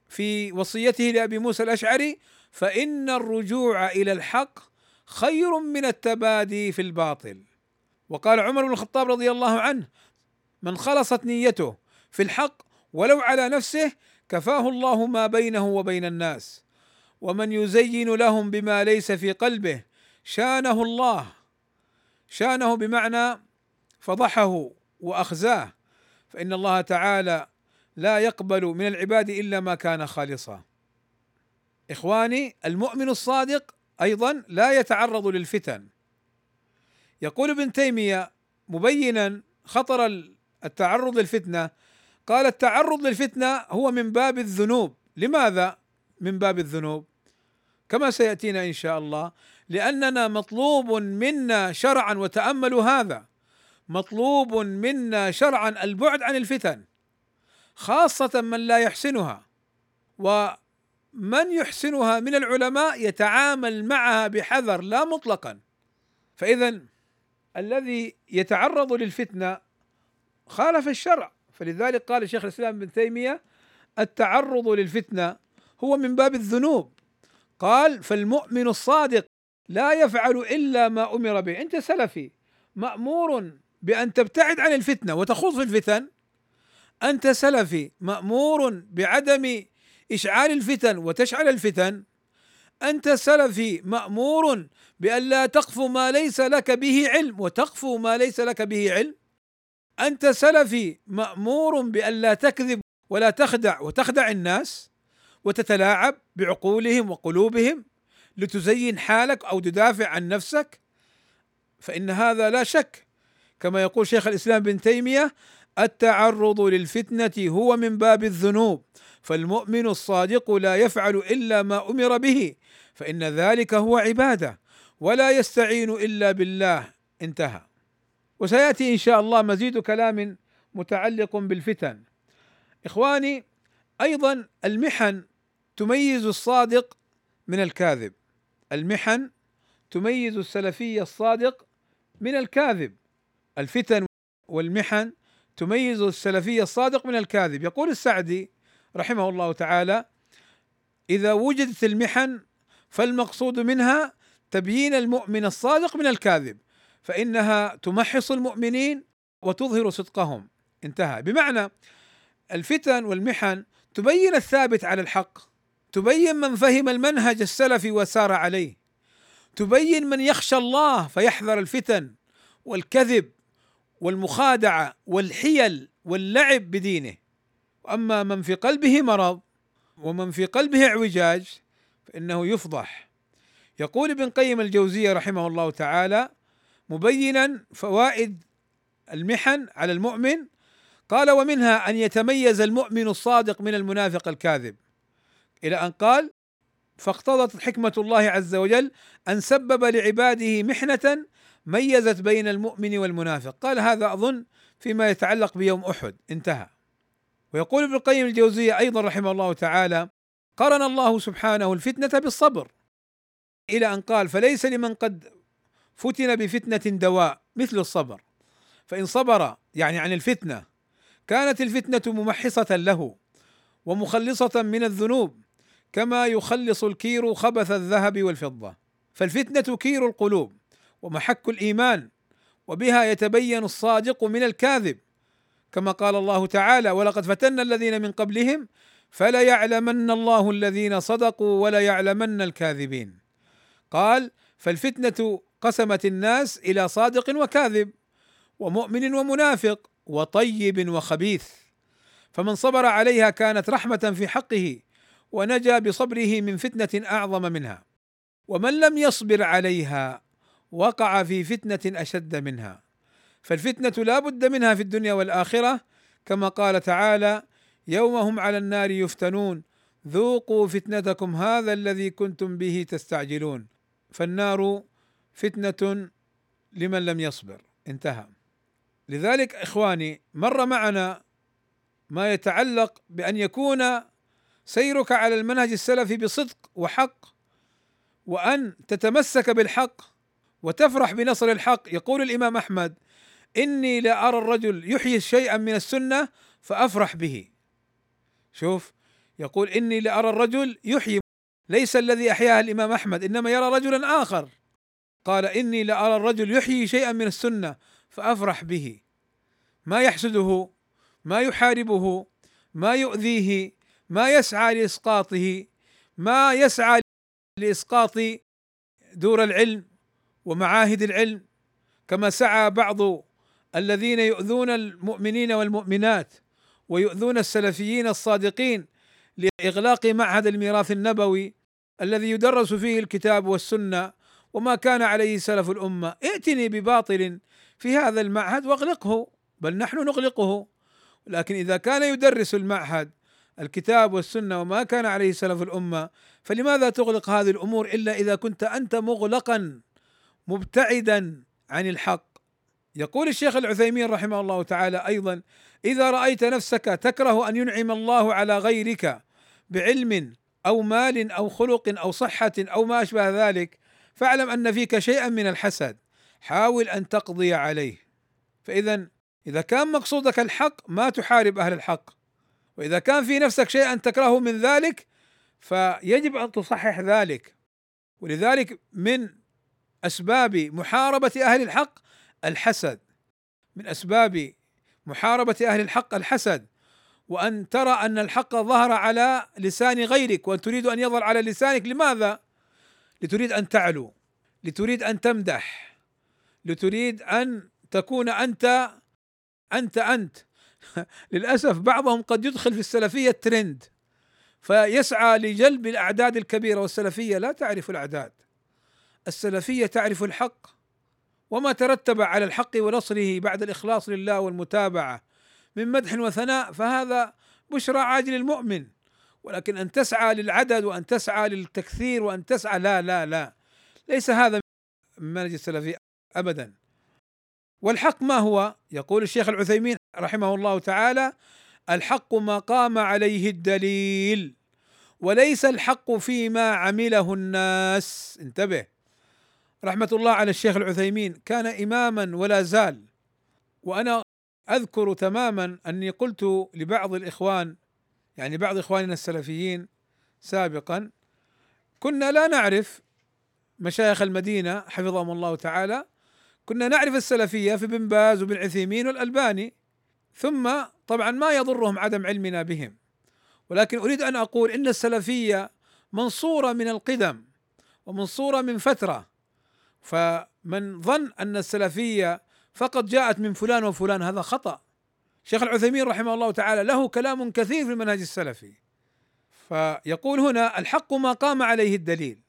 S1: في وصيته لأبي موسى الأشعري فإن الرجوع إلى الحق خير من التبادي في الباطل. وقال عمر بن الخطاب رضي الله عنه من خلصت نيته في الحق ولو على نفسه كفاه الله ما بينه وبين الناس. ومن يزين لهم بما ليس في قلبه شانه الله شانه بمعنى فضحه وأخزاه. فإن الله تعالى لا يقبل من العباد إلا ما كان خالصا. إخواني المؤمن الصادق أيضا لا يتعرض للفتن. يقول ابن تيمية مبينا خطر التعرض للفتنة. قال التعرض للفتنة هو من باب الذنوب. لماذا من باب الذنوب؟ كما سيأتينا إن شاء الله لأننا مطلوب منا شرعا وتاملوا هذا. مطلوب منا شرعا البعد عن الفتن خاصة من لا يحسنها. ومن يحسنها من العلماء يتعامل معها بحذر لا مطلقا. فاذا الذي يتعرض للفتنة خالف الشرع. فلذلك قال شيخ الإسلام ابن تيمية التعرض للفتنة هو من باب الذنوب. قال فالمؤمن الصادق لا يفعل إلا ما أمر به. أنت سلفي مأمور بأن تبتعد عن الفتنة وتخوض في الفتن. أنت سلفي مأمور بعدم إشعال الفتن وتشعل الفتن. أنت سلفي مأمور بأن لا تقف ما ليس لك به علم وتقف ما ليس لك به علم. أنت سلفي مأمور بأن لا تكذب ولا تخدع وتخدع الناس. وتتلاعب بعقولهم وقلوبهم لتزين حالك أو تدافع عن نفسك فإن هذا لا شك. كما يقول شيخ الإسلام بن تيمية التعرض للفتنة هو من باب الذنوب فالمؤمن الصادق لا يفعل إلا ما أمر به فإن ذلك هو عبادة ولا يستعين إلا بالله. انتهى. وسيأتي إن شاء الله مزيد كلام متعلق بالفتن. إخواني أيضا المحن تميز الصادق من الكاذب. المحن تميز السلفي الصادق من الكاذب. الفتن والمحن تميز السلفي الصادق من الكاذب. يقول السعدي رحمه الله تعالى إذا وجدت المحن فالمقصود منها تبيين المؤمن الصادق من الكاذب فإنها تمحص المؤمنين وتظهر صدقهم. انتهى. بمعنى الفتن والمحن تبين الثابت على الحق تبين من فهم المنهج السلفي وسار عليه. تبين من يخشى الله فيحذر الفتن والكذب والمخادعة والحيل واللعب بدينه. وأما من في قلبه مرض ومن في قلبه اعوجاج فإنه يفضح. يقول ابن قيم الجوزية رحمه الله تعالى مبينا فوائد المحن على المؤمن قال ومنها أن يتميز المؤمن الصادق من المنافق الكاذب. إلى أن قال فاقتضت حكمة الله عز وجل أن سبب لعباده محنة ميزت بين المؤمن والمنافق. قال هذا أظن فيما يتعلق بيوم أحد. انتهى. ويقول ابن القيم الجوزيه أيضا رحمه الله تعالى قرن الله سبحانه الفتنة بالصبر. إلى أن قال فليس لمن قد فتن بفتنة دواء مثل الصبر فإن صبر يعني عن الفتنة كانت الفتنة ممحصة له ومخلصة من الذنوب كما يخلص الكير خبث الذهب والفضة. فالفتنة كير القلوب ومحك الإيمان وبها يتبين الصادق من الكاذب. كما قال الله تعالى ولقد فتنا الذين من قبلهم فليعلمن الله الذين صدقوا وليعلمن الكاذبين. قال فالفتنة قسمت الناس إلى صادق وكاذب ومؤمن ومنافق وطيب وخبيث. فمن صبر عليها كانت رحمة في حقه ونجا بصبره من فتنة أعظم منها ومن لم يصبر عليها وقع في فتنة أشد منها. فالفتنة لا بد منها في الدنيا والآخرة كما قال تعالى يوم هم على النار يفتنون ذوقوا فتنتكم هذا الذي كنتم به تستعجلون فالنار فتنة لمن لم يصبر انتهى. لذلك إخواني مر معنا ما يتعلق بأن يكون سيرك على المنهج السلفي بصدق وحق وأن تتمسك بالحق وتفرح بنصر الحق. يقول الإمام أحمد إني لارى الرجل يحيي شيئا من السنة فأفرح به. شوف يقول إني لارى الرجل يحيي ليس الذي احياها الإمام أحمد إنما يرى رجلا آخر. قال إني لارى الرجل يحيي شيئا من السنة فأفرح به. ما يحسده ما يحاربه ما يؤذيه ما يسعى لإسقاطه ما يسعى لإسقاط دور العلم ومعاهد العلم كما سعى بعض الذين يؤذون المؤمنين والمؤمنات ويؤذون السلفيين الصادقين لإغلاق معهد الميراث النبوي الذي يدرس فيه الكتاب والسنة وما كان عليه سلف الأمة. ائتني بباطل في هذا المعهد واغلقه بل نحن نغلقه. لكن إذا كان يدرس المعهد الكتاب والسنة وما كان عليه سلف الأمة فلماذا تغلق هذه الأمور إلا إذا كنت أنت مغلقا مبتعدا عن الحق؟ يقول الشيخ العثيمين رحمه الله تعالى أيضا إذا رأيت نفسك تكره أن ينعم الله على غيرك بعلم أو مال أو خلق أو صحة أو ما أشبه ذلك فاعلم أن فيك شيئا من الحسد حاول أن تقضي عليه. فاذا إذا كان مقصودك الحق ما تحارب أهل الحق. وإذا كان في نفسك شيئا تكرهه من ذلك فيجب أن تصحح ذلك. ولذلك من أسباب محاربة أهل الحق الحسد. من أسباب محاربة أهل الحق الحسد. وأن ترى أن الحق ظهر على لسان غيرك وأن تريد أن يظهر على لسانك. لماذا؟ لتريد أن تعلو. لتريد أن تمدح. لتريد أن تكون أنت أنت أنت. للاسف بعضهم قد يدخل في السلفية ترند. فيسعى لجلب الأعداد الكبيرة والسلفية لا تعرف الأعداد. السلفية تعرف الحق وما ترتب على الحق ونصره بعد الإخلاص لله والمتابعة من مدح وثناء فهذا بشرى عاجل المؤمن. ولكن أن تسعى للعدد وأن تسعى للتكثير وأن تسعى لا لا لا. ليس هذا منهج السلفي ابدا. والحق ما هو؟ يقول الشيخ العثيمين رحمه الله تعالى: الحق ما قام عليه الدليل وليس الحق فيما عمله الناس. انتبه. رحمة الله على الشيخ العثيمين. كان إماما ولا زال. وأنا أذكر تماما أني قلت لبعض الإخوان يعني بعض إخواننا السلفيين سابقا كنا لا نعرف مشايخ المدينة حفظهم الله تعالى كنا نعرف السلفية في بن باز وبن عثيمين والألباني ثم طبعا ما يضرهم عدم علمنا بهم. ولكن أريد أن أقول إن السلفية منصورة من القدم ومنصورة من فترة. فمن ظن أن السلفية فقط جاءت من فلان وفلان هذا خطأ. شيخ العثيمين رحمه الله تعالى له كلام كثير في المنهج السلفي. فيقول هنا الحق ما قام عليه الدليل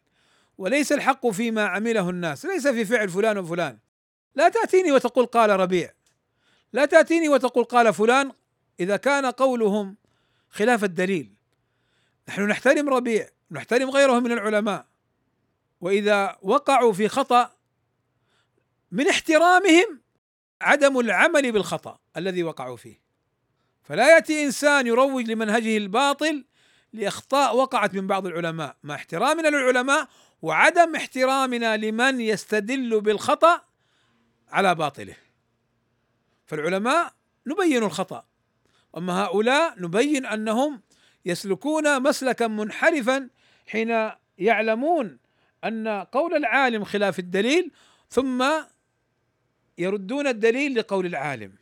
S1: وليس الحق فيما عمله الناس ليس في فعل فلان وفلان. لا تأتيني وتقول قال ربيع. لا تأتيني وتقول قال فلان. إذا كان قولهم خلاف الدليل. نحن نحترم ربيع نحترم غيره من العلماء. وإذا وقعوا في خطأ من احترامهم عدم العمل بالخطأ الذي وقعوا فيه. فلا يأتي إنسان يروج لمنهجه الباطل لإخطاء وقعت من بعض العلماء. مع احترامنا للعلماء وعدم احترامنا لمن يستدل بالخطأ على باطله. فالعلماء نبين الخطأ. أما هؤلاء نبين أنهم يسلكون مسلكا منحرفا حين يعلمون أن قول العالم خلاف الدليل ثم يردون الدليل لقول العالم.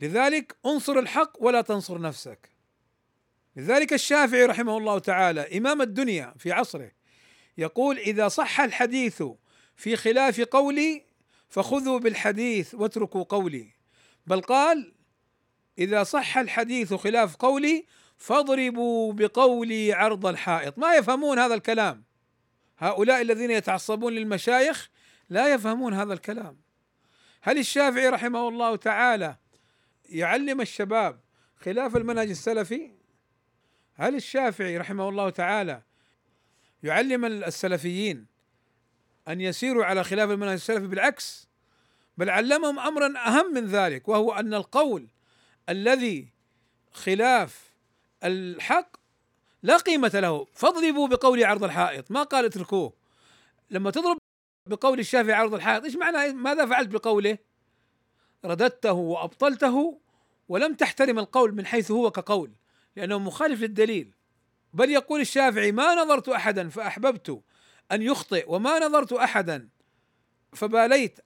S1: لذلك انصر الحق ولا تنصر نفسك. لذلك الشافعي رحمه الله تعالى إمام الدنيا في عصره يقول إذا صح الحديث في خلاف قولي فخذوا بالحديث واتركوا قولي. بل قال إذا صح الحديث خلاف قولي فاضربوا بقولي عرض الحائط. ما يفهمون هذا الكلام. هؤلاء الذين يتعصبون للمشايخ لا يفهمون هذا الكلام. هل الشافعي رحمه الله تعالى يعلم الشباب خلاف المنهج السلفي؟ هل الشافعي رحمه الله تعالى يعلم السلفيين أن يسيروا على خلاف المنهج السلفي بالعكس بل علمهم امرا أهم من ذلك وهو أن القول الذي خلاف الحق لا قيمة له. فاضربوا بقول عرض الحائط. ما قال اتركوه. لما تضرب بقول الشافعي عرض الحائط إيش معنى؟ ماذا فعلت بقوله؟ رددته وأبطلته ولم تحترم القول من حيث هو كقول لأنه مخالف للدليل. بل يقول الشافعي ما نظرت احدا فأحببت أن يخطئ وما نظرت احدا فباليت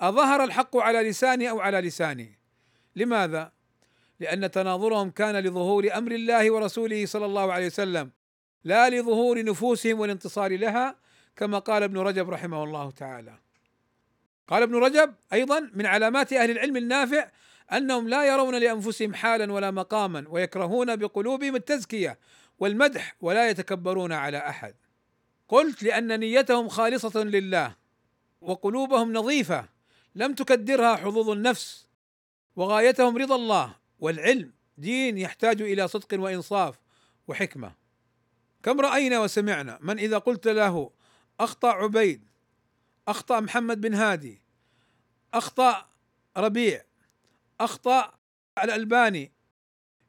S1: أظهر الحق على لساني أو على لساني؟ لماذا؟ لأن تناظرهم كان لظهور أمر الله ورسوله صلى الله عليه وسلم لا لظهور نفوسهم والانتصار لها كما قال ابن رجب رحمه الله تعالى. قال ابن رجب أيضا من علامات أهل العلم النافع أنهم لا يرون لأنفسهم حالا ولا مقاما ويكرهون بقلوبهم التزكية والمدح ولا يتكبرون على أحد. قلت لأن نيتهم خالصة لله وقلوبهم نظيفة لم تكدرها حظوظ النفس وغايتهم رضا الله والعلم. دين يحتاج إلى صدق وإنصاف وحكمة. كم رأينا وسمعنا من إذا قلت له أخطأ عبيد أخطأ محمد بن هادي أخطأ ربيع أخطأ الألباني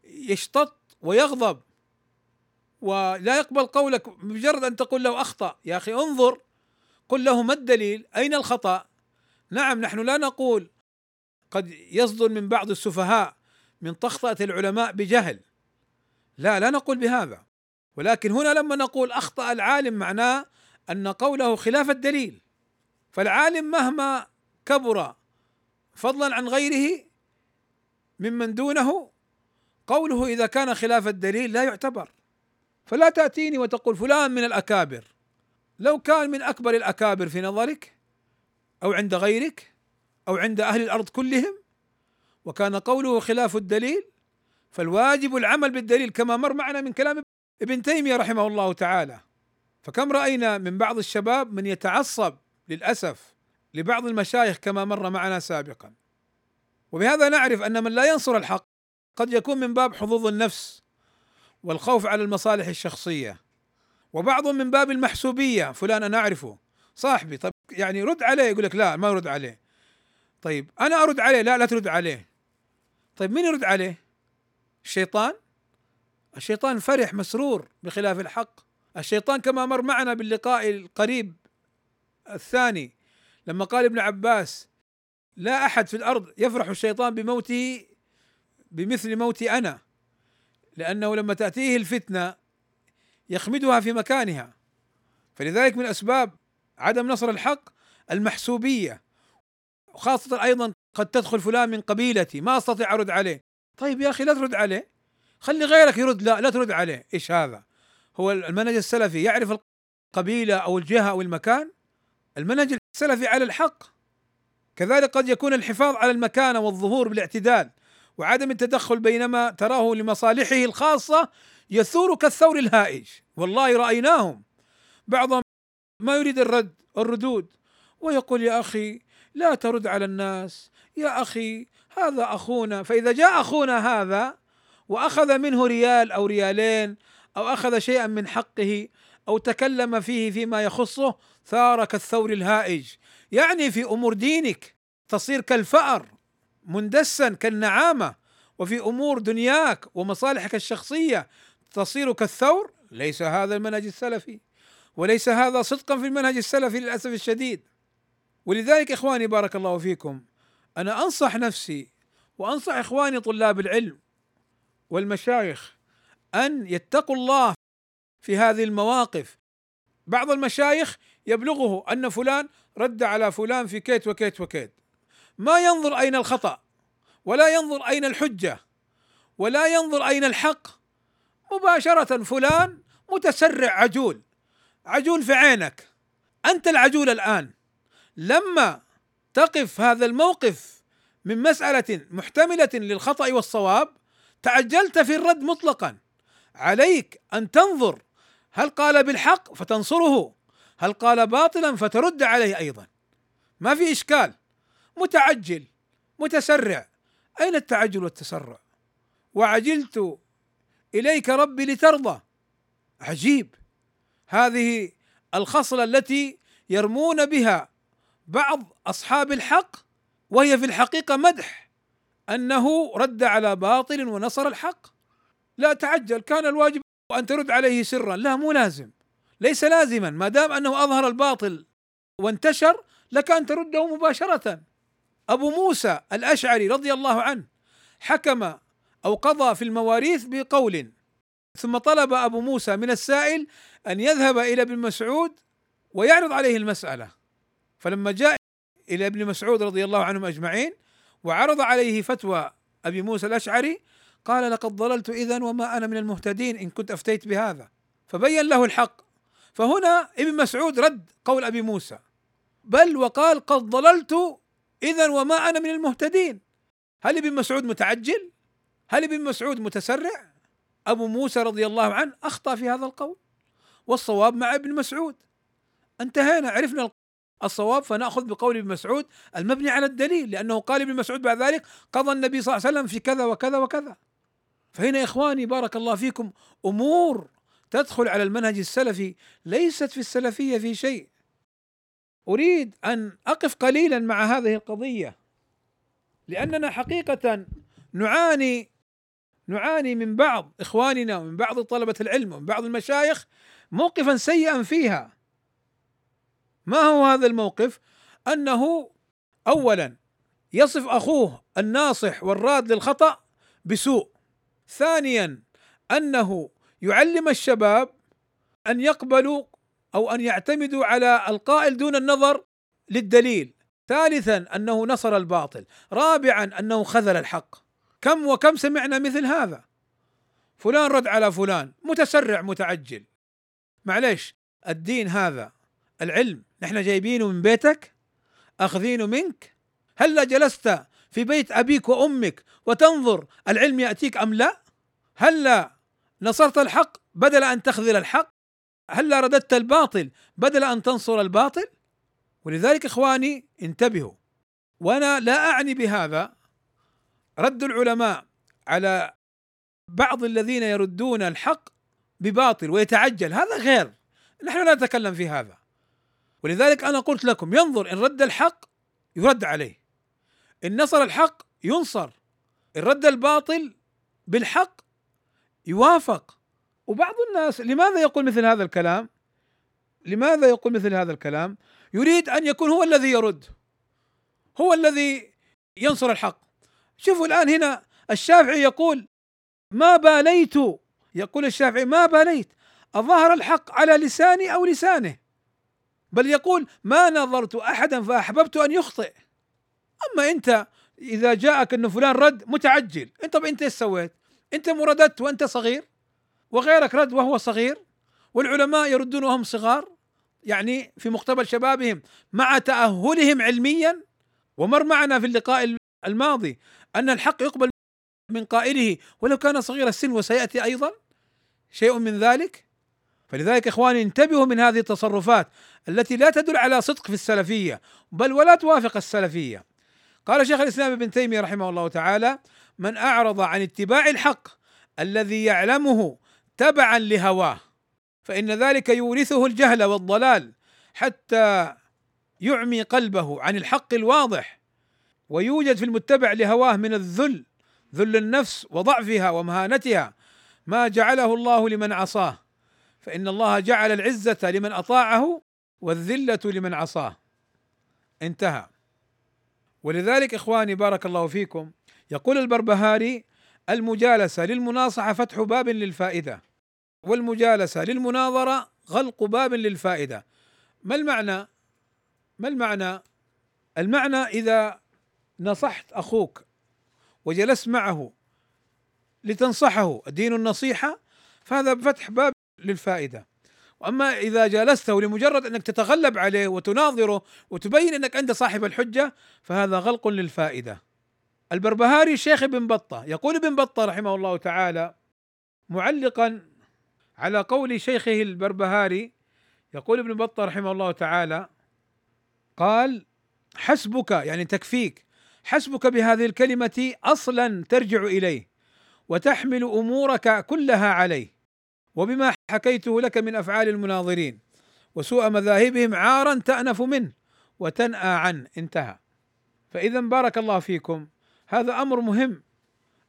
S1: يشتط ويغضب. ولا يقبل قولك بمجرد أن تقول له أخطأ. يا أخي انظر قل له ما الدليل؟ أين الخطأ؟ نعم نحن لا نقول. قد يصدر من بعض السفهاء من طخطأة العلماء بجهل. لا لا نقول بهذا. ولكن هنا لما نقول أخطأ العالم معناه أن قوله خلاف الدليل. فالعالم مهما كبر فضلا عن غيره ممن دونه قوله إذا كان خلاف الدليل لا يعتبر. فلا تأتيني وتقول فلان من الأكابر. لو كان من أكبر الأكابر في نظرك أو عند غيرك أو عند أهل الأرض كلهم وكان قوله خلاف الدليل فالواجب العمل بالدليل كما مر معنا من كلام ابن تيمية رحمه الله تعالى. فكم رأينا من بعض الشباب من يتعصب للأسف لبعض المشايخ كما مر معنا سابقا. وبهذا نعرف أن من لا ينصر الحق قد يكون من باب حظوظ النفس والخوف على المصالح الشخصية. وبعض من باب المحسوبية فلان أنا أعرفه. صاحبي طيب يعني رد عليه يقول لك لا ما يرد عليه. طيب أنا أرد عليه؟ لا لا ترد عليه. طيب مين يرد عليه؟ الشيطان؟ الشيطان فرح مسرور بخلاف الحق. الشيطان كما مر معنا باللقاء القريب الثاني لما قال ابن عباس لا أحد في الأرض يفرح الشيطان بموته بمثل موتي أنا. لأنه لما تأتيه الفتنة يخمدها في مكانها. فلذلك من أسباب عدم نصر الحق المحسوبية وخاصة أيضا قد تدخل فلان من قبيلتي ما أستطيع أرد عليه. طيب يا أخي لا ترد عليه. خلي غيرك يرد. لا لا ترد عليه. إيش هذا؟ هو المنهج السلفي. يعرف القبيلة أو الجهة أو المكان؟ المنهج السلفي على الحق. كذلك قد يكون الحفاظ على المكانه والظهور بالاعتدال. وعدم التدخل بينما تراه لمصالحه الخاصة يثور كالثور الهائج. والله رأيناهم. بعضهم ما يريد الرد الردود ويقول يا أخي لا ترد على الناس. يا أخي هذا أخونا. فإذا جاء أخونا هذا وأخذ منه ريال أو ريالين أو أخذ شيئا من حقه أو تكلم فيه فيما يخصه ثار كالثور الهائج. يعني في أمور دينك تصير كالفأر. مندسا كالنعامة وفي أمور دنياك ومصالحك الشخصية تصير كالثور ليس هذا المنهج السلفي وليس هذا صدقا في المنهج السلفي للأسف الشديد. ولذلك إخواني بارك الله فيكم أنا أنصح نفسي وأنصح إخواني طلاب العلم والمشايخ أن يتقوا الله في هذه المواقف. بعض المشايخ يبلغه أن فلان رد على فلان في كيت وكيت وكيت. ما ينظر أين الخطأ ولا ينظر أين الحجة ولا ينظر أين الحق. مباشرة فلان متسرع عجول عجول في عينك. أنت العجول الآن. لما تقف هذا الموقف من مسألة محتملة للخطأ والصواب تعجلت في الرد مطلقا. عليك أن تنظر هل قال بالحق فتنصره هل قال باطلا فترد عليه أيضا. ما في إشكال. متعجل متسرع. أين التعجل والتسرع؟ وعجلت إليك ربي لترضى. عجيب. هذه الخصلة التي يرمون بها بعض أصحاب الحق وهي في الحقيقة مدح. أنه رد على باطل ونصر الحق. لا تعجل كان الواجب أن ترد عليه سرا. لا مو لازم. ليس لازما. ما دام أنه أظهر الباطل وانتشر لك أن ترده مباشرة. أبو موسى الأشعري رضي الله عنه حكم أو قضى في المواريث بقول ثم طلب أبو موسى من السائل أن يذهب إلى ابن مسعود ويعرض عليه المسألة. فلما جاء إلى ابن مسعود رضي الله عنهم أجمعين وعرض عليه فتوى أبي موسى الأشعري قال لقد ضللت اذا وما أنا من المهتدين إن كنت أفتيت بهذا. فبين له الحق. فهنا ابن مسعود رد قول أبي موسى. بل وقال قد ضللت اذا وما أنا من المهتدين. هل ابن مسعود متعجل؟ هل ابن مسعود متسرع؟ أبو موسى رضي الله عنه أخطأ في هذا القول. والصواب مع ابن مسعود. انتهينا عرفنا الصواب فنأخذ بقول ابن مسعود المبني على الدليل لأنه قال ابن مسعود بعد ذلك قضى النبي صلى الله عليه وسلم في كذا وكذا وكذا. فهنا يا إخواني بارك الله فيكم أمور تدخل على المنهج السلفي ليست في السلفية في شيء. أريد أن أقف قليلا مع هذه القضية لأننا حقيقة نعاني نعاني من بعض إخواننا ومن بعض طلبة العلم ومن بعض المشايخ موقفا سيئا فيها ما هو هذا الموقف؟ أنه اولا يصف أخوه الناصح والراد للخطأ بسوء ثانيا أنه يعلم الشباب أن يقبلوا أو أن يعتمدوا على القائل دون النظر للدليل. ثالثا أنه نصر الباطل. رابعا أنه خذل الحق. كم وكم سمعنا مثل هذا؟ فلان رد على فلان. متسرع متعجل. معليش الدين هذا العلم نحن جايبينه من بيتك؟ أخذينه منك؟ هل جلست في بيت أبيك وأمك وتنظر العلم يأتيك أم لا؟ هل نصرت الحق بدل أن تخذل الحق؟ هل رددت الباطل بدل أن تنصر الباطل؟ ولذلك إخواني انتبهوا. وأنا لا أعني بهذا. رد العلماء على بعض الذين يردون الحق بباطل ويتعجل. هذا غير. نحن لا نتكلم في هذا. ولذلك أنا قلت لكم ينظر إن رد الحق يرد عليه. إن نصر الحق ينصر. إن رد الباطل بالحق يوافق. وبعض الناس لماذا يقول مثل هذا الكلام؟ لماذا يقول مثل هذا الكلام؟ يريد أن يكون هو الذي يرد هو الذي ينصر الحق. شوفوا الآن هنا الشافعي يقول ما باليت؟ يقول الشافعي ما باليت؟ أظهر الحق على لساني أو لسانه؟ بل يقول ما نظرت أحدا فأحببت أن يخطئ. أما أنت إذا جاءك أن فلان رد متعجل. أنت طب أنت إيش سويت؟ أنت مرددت وأنت صغير؟ وغيرك رد وهو صغير والعلماء يردون وهم صغار يعني في مقتبل شبابهم مع تأهلهم علميا ومر معنا في اللقاء الماضي أن الحق يقبل من قائله ولو كان صغير السن وسيأتي أيضا شيء من ذلك فلذلك إخواني انتبهوا من هذه التصرفات التي لا تدل على صدق في السلفية بل ولا توافق السلفية. قال شيخ الإسلام ابن تيمية رحمه الله تعالى: من أعرض عن اتباع الحق الذي يعلمه تبعا لهواه فإن ذلك يورثه الجهل والضلال حتى يعمي قلبه عن الحق الواضح ويوجد في المتبع لهواه من الذل ذل النفس وضعفها ومهانتها ما جعله الله لمن عصاه. فإن الله جعل العزة لمن أطاعه والذلة لمن عصاه. انتهى. ولذلك إخواني بارك الله فيكم يقول البربهاري المجالسة للمناصحة فتح باب للفائدة والمجالسة للمناظرة غلق باب للفائدة ما المعنى؟ ما المعنى؟ المعنى إذا نصحت أخوك وجلست معه لتنصحه الدين النصيحة فهذا فتح باب للفائدة وأما إذا جالسته لمجرد أنك تتغلب عليه وتناظره وتبين أنك أنت صاحب الحجة فهذا غلق للفائدة. البربهاري شيخ ابن بطة. يقول ابن بطة رحمه الله تعالى معلقا على قول شيخه البربهاري يقول ابن بطة رحمه الله تعالى قال حسبك يعني تكفيك حسبك بهذه الكلمة أصلا ترجع إليه وتحمل أمورك كلها عليه وبما حكيته لك من أفعال المناظرين وسوء مذاهبهم عارا تأنف منه وتنأى عنه انتهى. فإذا بارك الله فيكم. هذا أمر مهم.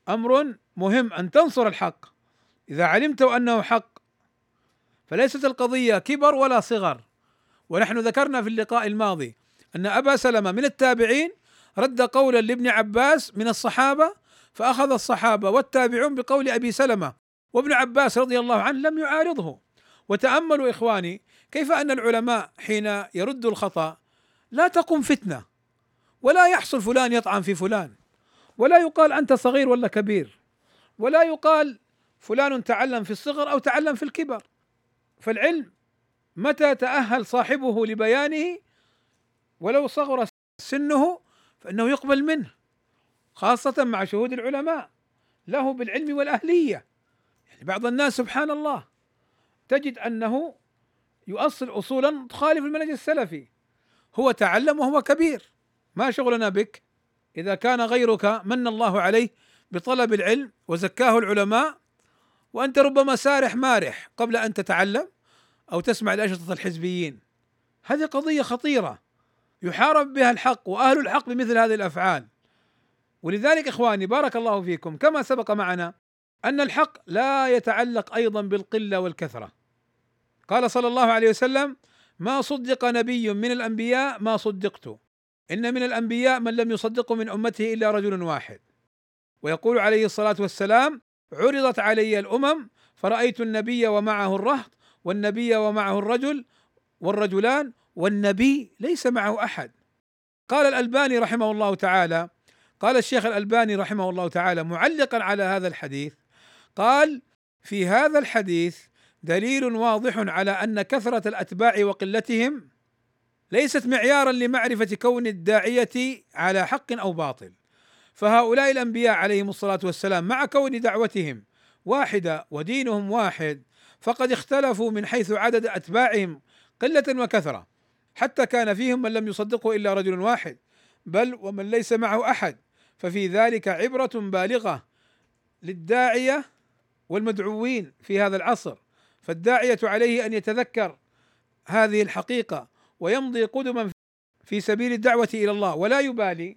S1: أمر مهم أن تنصر الحق. إذا علمت أنه حق فليست القضية كبر ولا صغر. ونحن ذكرنا في اللقاء الماضي أن أبا سلمة من التابعين رد قولا لابن عباس من الصحابة فأخذ الصحابة والتابعون بقول أبي سلمة وابن عباس رضي الله عنه لم يعارضه. وتأملوا إخواني كيف أن العلماء حين يردوا الخطأ لا تقم فتنة ولا يحصل فلان يطعن في فلان. ولا يقال أنت صغير ولا كبير ولا يقال فلان تعلم في الصغر أو تعلم في الكبر. فالعلم متى تأهل صاحبه لبيانه؟ ولو صغر سنه فإنه يقبل منه خاصة مع شهود العلماء له بالعلم والأهلية. يعني بعض الناس سبحان الله تجد أنه يؤصل اصولا تخالف المنهج السلفي هو تعلم وهو كبير ما شغلنا بك؟ إذا كان غيرك من الله عليه بطلب العلم وزكاه العلماء وأنت ربما سارح مارح قبل أن تتعلم أو تسمع الاشرطه الحزبيين. هذه قضية خطيرة. يحارب بها الحق وأهل الحق بمثل هذه الأفعال. ولذلك إخواني بارك الله فيكم. كما سبق معنا أن الحق لا يتعلق أيضا بالقلة والكثرة. قال صلى الله عليه وسلم ما صدق نبي من الأنبياء ما صدقت. إن من الأنبياء من لم يصدقه من أمته إلا رجل واحد. ويقول عليه الصلاة والسلام عرضت علي الأمم فرأيت النبي ومعه الرهط والنبي ومعه الرجل والرجلان والنبي ليس معه أحد. قال الألباني رحمه الله تعالى قال الشيخ الألباني رحمه الله تعالى معلقا على هذا الحديث قال في هذا الحديث دليل واضح على أن كثرة الأتباع وقلتهم ليست معيارا لمعرفة كون الداعية على حق أو باطل. فهؤلاء الأنبياء عليهم الصلاة والسلام مع كون دعوتهم واحدة ودينهم واحد فقد اختلفوا من حيث عدد أتباعهم قلة وكثرة. حتى كان فيهم من لم يصدقه إلا رجل واحد بل ومن ليس معه أحد. ففي ذلك عبرة بالغة للداعية والمدعوين في هذا العصر. فالداعية عليه أن يتذكر هذه الحقيقة ويمضي قدما في سبيل الدعوة إلى الله ولا يبالي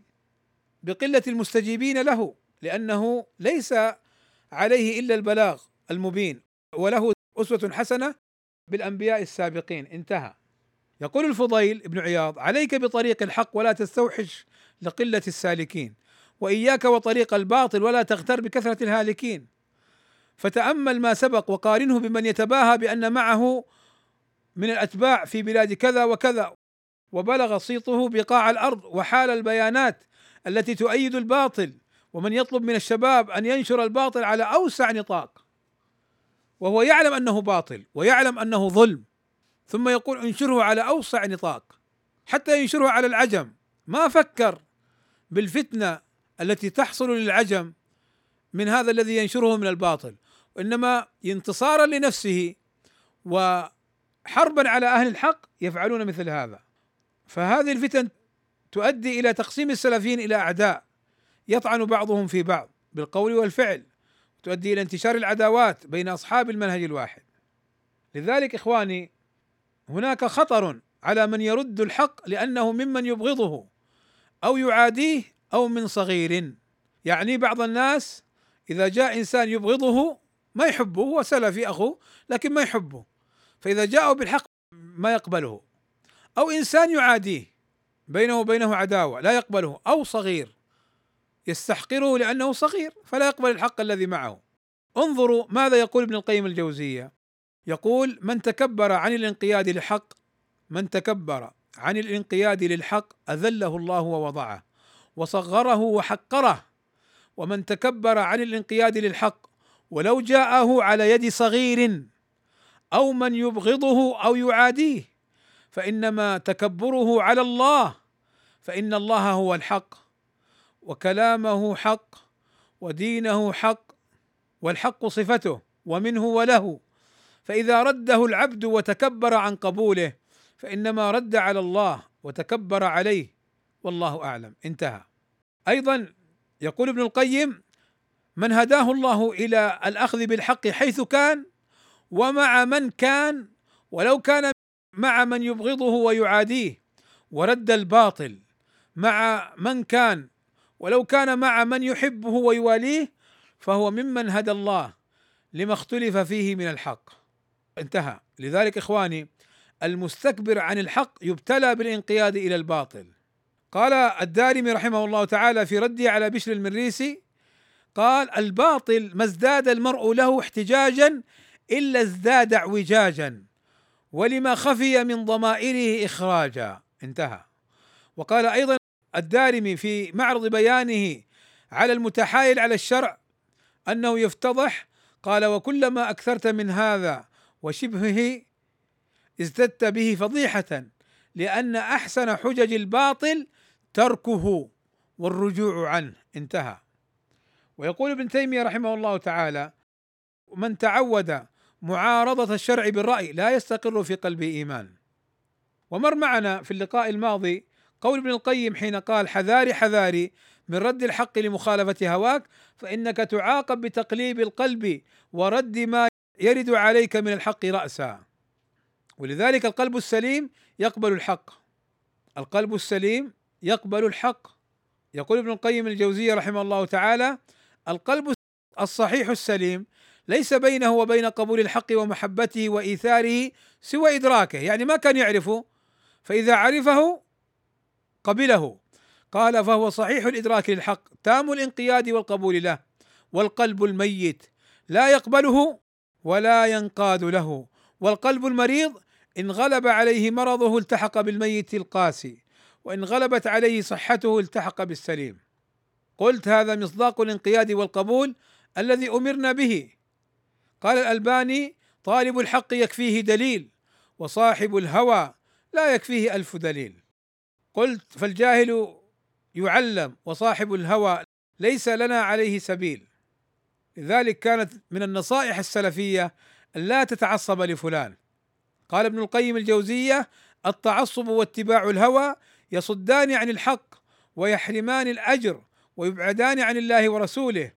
S1: بقلة المستجيبين له لأنه ليس عليه إلا البلاغ المبين وله أسوة حسنة بالأنبياء السابقين. انتهى. يقول الفضيل بن عياض عليك بطريق الحق ولا تستوحش لقلة السالكين وإياك وطريق الباطل ولا تغتر بكثرة الهالكين. فتأمل ما سبق وقارنه بمن يتباهى بأن معه من الأتباع في بلاد كذا وكذا. وبلغ صيته بقاع الأرض وحال البيانات التي تؤيد الباطل. ومن يطلب من الشباب أن ينشر الباطل على أوسع نطاق. وهو يعلم أنه باطل ويعلم أنه ظلم. ثم يقول انشره على أوسع نطاق. حتى ينشره على العجم. ما فكر بالفتنة التي تحصل للعجم من هذا الذي ينشره من الباطل. وإنما انتصارا لنفسه وحربا على أهل الحق يفعلون مثل هذا. فهذه الفتن تؤدي إلى تقسيم السلفيين إلى أعداء يطعن بعضهم في بعض بالقول والفعل تؤدي إلى انتشار العداوات بين أصحاب المنهج الواحد. لذلك إخواني هناك خطر على من يرد الحق لأنه ممن يبغضه أو يعاديه أو من صغير. يعني بعض الناس إذا جاء إنسان يبغضه ما يحبه هو سلفي أخوه لكن ما يحبه. فإذا جاءوا بالحق ما يقبله. أو إنسان يعاديه بينه وبينه عداوة لا يقبله أو صغير يستحقره لأنه صغير فلا يقبل الحق الذي معه. انظروا ماذا يقول ابن القيم الجوزية. يقول من تكبر عن الانقياد للحق من تكبر عن الانقياد للحق أذله الله ووضعه وصغره وحقره. ومن تكبر عن الانقياد للحق ولو جاءه على يد صغير أو من يبغضه أو يعاديه. فإنما تكبره على الله فإن الله هو الحق وكلامه حق ودينه حق والحق صفته ومنه وله. فإذا رده العبد وتكبر عن قبوله فإنما رد على الله وتكبر عليه. والله أعلم. انتهى. أيضا يقول ابن القيم من هداه الله إلى الأخذ بالحق حيث كان ومع من كان ولو كان مع من يبغضه ويعاديه ورد الباطل مع من كان ولو كان مع من يحبه ويواليه فهو ممن هدى الله لما اختلف فيه من الحق. انتهى. لذلك إخواني المستكبر عن الحق يبتلى بالانقياد إلى الباطل. قال الدارمي رحمه الله تعالى في رده على بشر المريسي قال الباطل ما ازداد المرء له احتجاجا إلا ازداد اعوجاجا ولما خفي من ضمائره اخراجا. انتهى. وقال أيضا الدارمي في معرض بيانه على المتحايل على الشرع أنه يفتضح قال وكلما أكثرت من هذا وشبهه ازددت به فضيحة لأن أحسن حجج الباطل تركه والرجوع عنه. انتهى. ويقول ابن تيمية رحمه الله تعالى من تعود معارضة الشرع بالرأي لا يستقر في قلبه إيمان. ومر معنا في اللقاء الماضي قول ابن القيم حين قال حذاري حذاري من رد الحق لمخالفة هواك فإنك تعاقب بتقليب القلب ورد ما يرد عليك من الحق رأسا. ولذلك القلب السليم يقبل الحق. القلب السليم يقبل الحق. يقول ابن القيم الجوزية رحمه الله تعالى القلب الصحيح السليم ليس بينه وبين قبول الحق ومحبته وإيثاره سوى إدراكه. يعني ما كان يعرفه فإذا عرفه قبله. قال فهو صحيح الإدراك للحق تام الانقياد والقبول له والقلب الميت لا يقبله ولا ينقاد له والقلب المريض إن غلب عليه مرضه التحق بالميت القاسي وإن غلبت عليه صحته التحق بالسليم. قلت هذا مصداق الانقياد والقبول الذي أمرنا به. قال الألباني طالب الحق يكفيه دليل وصاحب الهوى لا يكفيه ألف دليل. قلت فالجاهل يعلم وصاحب الهوى ليس لنا عليه سبيل. لذلك كانت من النصائح السلفية أن لا تتعصب لفلان. قال ابن القيم الجوزية التعصب واتباع الهوى يصدان عن الحق ويحرمان الأجر ويبعدان عن الله ورسوله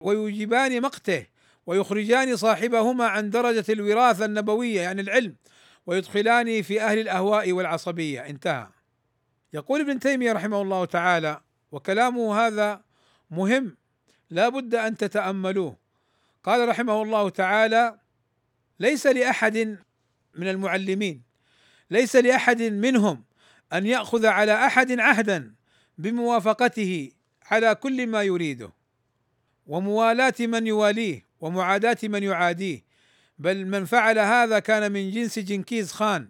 S1: ويوجبان مقته. ويخرجان صاحبهما عن درجة الوراثة النبوية يعني العلم ويدخلان في أهل الأهواء والعصبية. انتهى. يقول ابن تيمية رحمه الله تعالى وكلامه هذا مهم لا بد أن تتأملوه. قال رحمه الله تعالى ليس لأحد من المعلمين ليس لأحد منهم أن يأخذ على أحد عهدا بموافقته على كل ما يريده وموالاة من يواليه ومعاداة من يعاديه. بل من فعل هذا كان من جنس جنكيز خان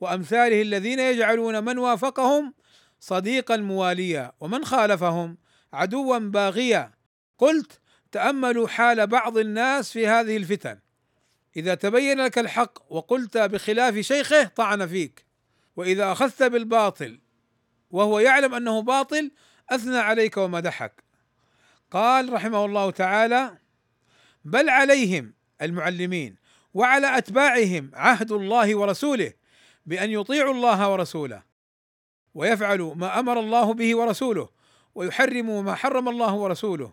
S1: وأمثاله الذين يجعلون من وافقهم صديقا مواليا ومن خالفهم عدوا باغيا. قلت تأملوا حال بعض الناس في هذه الفتن. إذا تبين لك الحق وقلت بخلاف شيخه طعن فيك. وإذا أخذت بالباطل وهو يعلم أنه باطل أثنى عليك ومدحك. قال رحمه الله تعالى بل عليهم المعلمين وعلى أتباعهم عهد الله ورسوله بأن يطيعوا الله ورسوله ويفعلوا ما أمر الله به ورسوله ويحرموا ما حرم الله ورسوله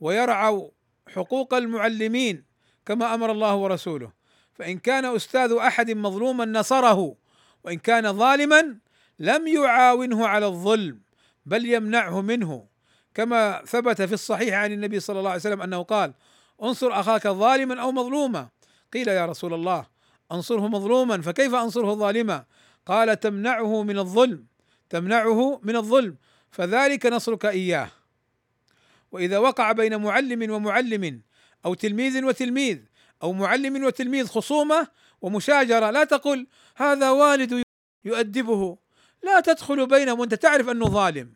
S1: ويرعوا حقوق المعلمين كما أمر الله ورسوله. فإن كان أستاذ أحد مظلوما نصره وإن كان ظالما لم يعاونه على الظلم بل يمنعه منه كما ثبت في الصحيح عن النبي صلى الله عليه وسلم أنه قال انصر أخاك ظالما أو مظلوما. قيل يا رسول الله انصره مظلوما فكيف أنصره ظالما؟ قال تمنعه من الظلم تمنعه من الظلم فذلك نصرك إياه. وإذا وقع بين معلم ومعلم أو تلميذ وتلميذ أو معلم وتلميذ خصومة ومشاجرة لا تقل هذا والد يؤدبه. لا تدخل بينهم وأنت تعرف أنه ظالم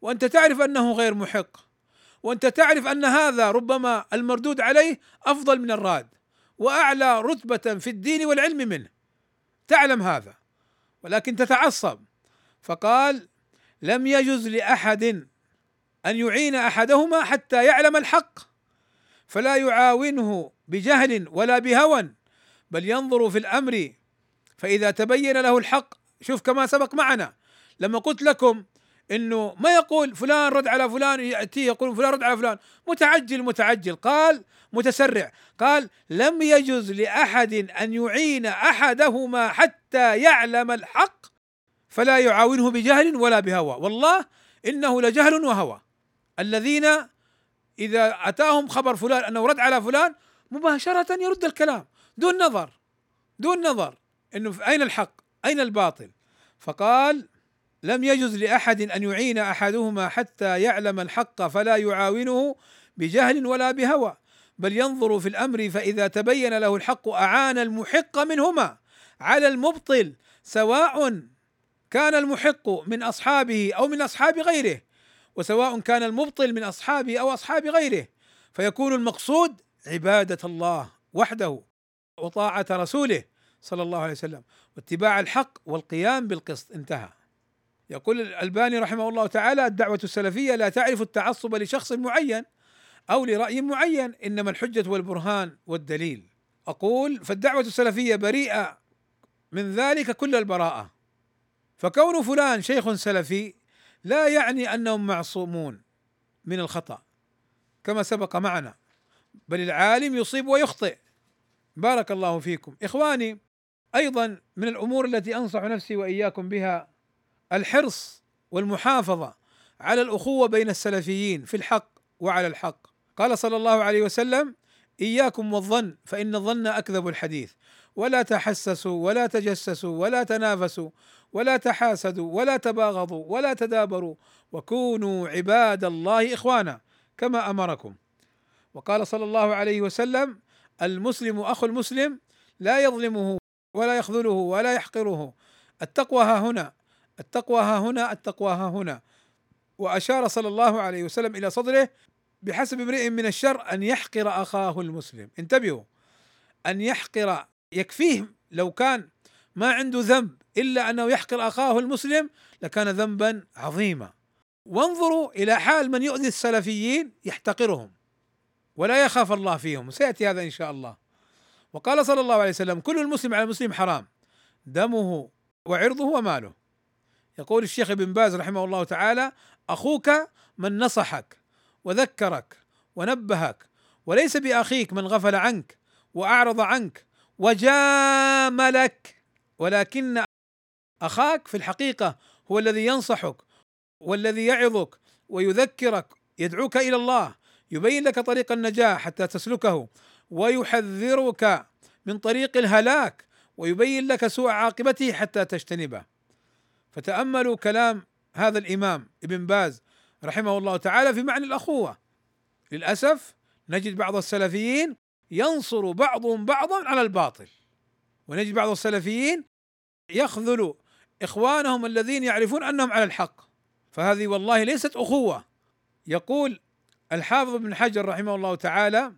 S1: وأنت تعرف أنه غير محق. وأنت تعرف أن هذا ربما المردود عليه أفضل من الراد وأعلى رتبة في الدين والعلم منه. تعلم هذا ولكن تتعصب. فقال لم يجز لأحد أن يعين أحدهما حتى يعلم الحق فلا يعاونه بجهل ولا بهوى بل ينظر في الأمر فإذا تبين له الحق شوف كما سبق معنا لما قلت لكم إنه ما يقول فلان رد على فلان ياتيه يقول فلان رد على فلان. متعجل متعجل. قال متسرع. قال لم يجز لأحد أن يعين أحدهما حتى يعلم الحق فلا يعاونه بجهل ولا بهوى. والله إنه لجهل وهوى. الذين إذا أتاهم خبر فلان أنه رد على فلان مباشرة يرد الكلام دون نظر دون نظر إنه أين الحق؟ أين الباطل؟ فقال لم يجز لأحد أن يعين أحدهما حتى يعلم الحق فلا يعاونه بجهل ولا بهوى بل ينظر في الأمر فإذا تبين له الحق أعان المحق منهما. على المبطل سواء كان المحق من أصحابه أو من أصحاب غيره وسواء كان المبطل من اصحابه أو أصحاب غيره فيكون المقصود عبادة الله وحده وطاعة رسوله صلى الله عليه وسلم واتباع الحق والقيام بالقسط. انتهى. يقول الألباني رحمه الله تعالى الدعوة السلفية لا تعرف التعصب لشخص معين أو لرأي معين إنما الحجة والبرهان والدليل. أقول فالدعوة السلفية بريئة من ذلك كل البراءة. فكون فلان شيخ سلفي لا يعني أنهم معصومون من الخطأ كما سبق معنا. بل العالم يصيب ويخطئ. بارك الله فيكم. إخواني أيضا من الأمور التي أنصح نفسي وإياكم بها الحرص والمحافظة على الأخوة بين السلفيين في الحق وعلى الحق. قال صلى الله عليه وسلم إياكم والظن فإن الظن أكذب الحديث. ولا تحسسوا ولا تجسسوا ولا تنافسوا ولا تحاسدوا ولا تباغضوا ولا تدابروا وكونوا عباد الله إخوانا كما أمركم. وقال صلى الله عليه وسلم المسلم أخو المسلم لا يظلمه ولا يخذله ولا يحقره. التقوى ها هنا التقوى ها هنا التقوى ها هنا. وأشار صلى الله عليه وسلم إلى صدره بحسب امرئ من الشر أن يحقر أخاه المسلم. انتبهوا. أن يحقر يكفيه لو كان ما عنده ذنب إلا أنه يحقر أخاه المسلم لكان ذنبا عظيما. وانظروا إلى حال من يؤذي السلفيين يحتقرهم ولا يخاف الله فيهم. سيأتي هذا إن شاء الله. وقال صلى الله عليه وسلم كل المسلم على المسلم حرام. دمه وعرضه وماله. يقول الشيخ ابن باز رحمه الله تعالى أخوك من نصحك وذكرك ونبهك وليس بأخيك من غفل عنك وأعرض عنك وجاملك ولكن أخاك في الحقيقة هو الذي ينصحك والذي يعظك ويذكرك يدعوك إلى الله يبين لك طريق النجاح حتى تسلكه ويحذرك من طريق الهلاك ويبين لك سوء عاقبته حتى تجتنبه. فتأملوا كلام هذا الإمام ابن باز رحمه الله تعالى في معنى الأخوة. للأسف نجد بعض السلفيين ينصر بعضهم بعضا على الباطل ونجد بعض السلفيين يخذل إخوانهم الذين يعرفون أنهم على الحق. فهذه والله ليست أخوة. يقول الحافظ ابن حجر رحمه الله تعالى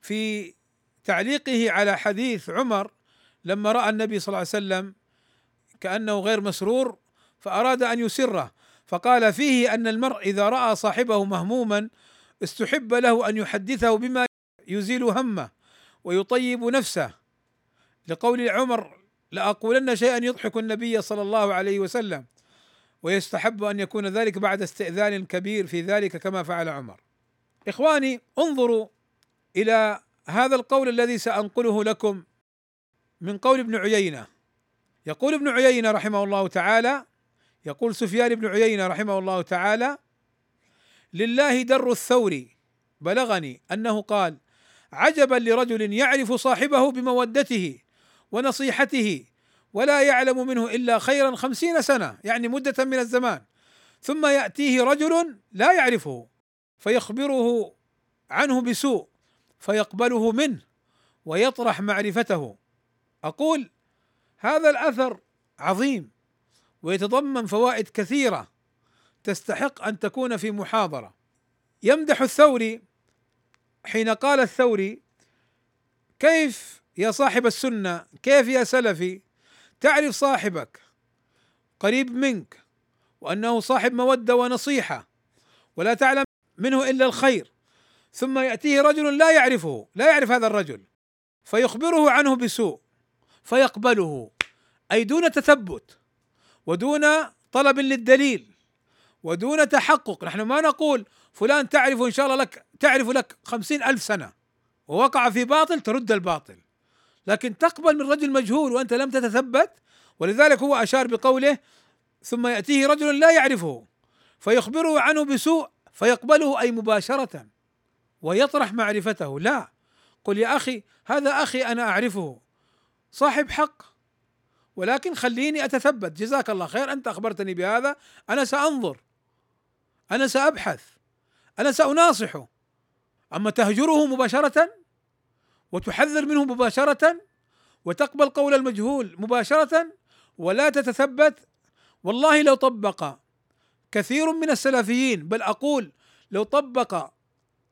S1: في تعليقه على حديث عمر لما رأى النبي صلى الله عليه وسلم كأنه غير مسرور فأراد أن يسره. فقال فيه أن المرء إذا رأى صاحبه مهموما استحب له أن يحدثه بما يزيل همه ويطيب نفسه. لقول عمر لأقولن شيئا يضحك النبي صلى الله عليه وسلم ويستحب أن يكون ذلك بعد استئذان كبير في ذلك كما فعل عمر. إخواني انظروا إلى هذا القول الذي سأنقله لكم من قول ابن عيينة. يقول ابن عيينة رحمه الله تعالى يقول سفيان بن عيينة رحمه الله تعالى لله در الثور بلغني أنه قال عجبا لرجل يعرف صاحبه بمودته ونصيحته ولا يعلم منه إلا خيرا خمسين سنة يعني مدة من الزمان ثم يأتيه رجل لا يعرفه فيخبره عنه بسوء فيقبله منه ويطرح معرفته. أقول هذا الأثر عظيم. ويتضمن فوائد كثيرة تستحق أن تكون في محاضرة. يمدح الثوري حين قال الثوري كيف يا صاحب السنة كيف يا سلفي؟ تعرف صاحبك قريب منك وأنه صاحب مودة ونصيحة ولا تعلم منه إلا الخير ثم يأتيه رجل لا يعرفه لا يعرف هذا الرجل فيخبره عنه بسوء فيقبله أي دون تثبت. ودون طلب للدليل ودون تحقق. نحن ما نقول فلان تعرف إن شاء الله لك تعرف لك خمسين ألف سنة ووقع في باطل ترد الباطل. لكن تقبل من رجل مجهول وأنت لم تتثبت ولذلك هو أشار بقوله ثم يأتيه رجل لا يعرفه فيخبره عنه بسوء فيقبله أي مباشرة ويطرح معرفته. لا قل يا أخي هذا أخي أنا أعرفه. صاحب حق ولكن خليني أتثبت. جزاك الله خير. أنت أخبرتني بهذا. أنا سأنظر. أنا سأبحث. أنا سأناصحه. أما تهجره مباشرة وتحذر منه مباشرة وتقبل قول المجهول مباشرة ولا تتثبت والله لو طبق كثير من السلفيين بل أقول لو طبق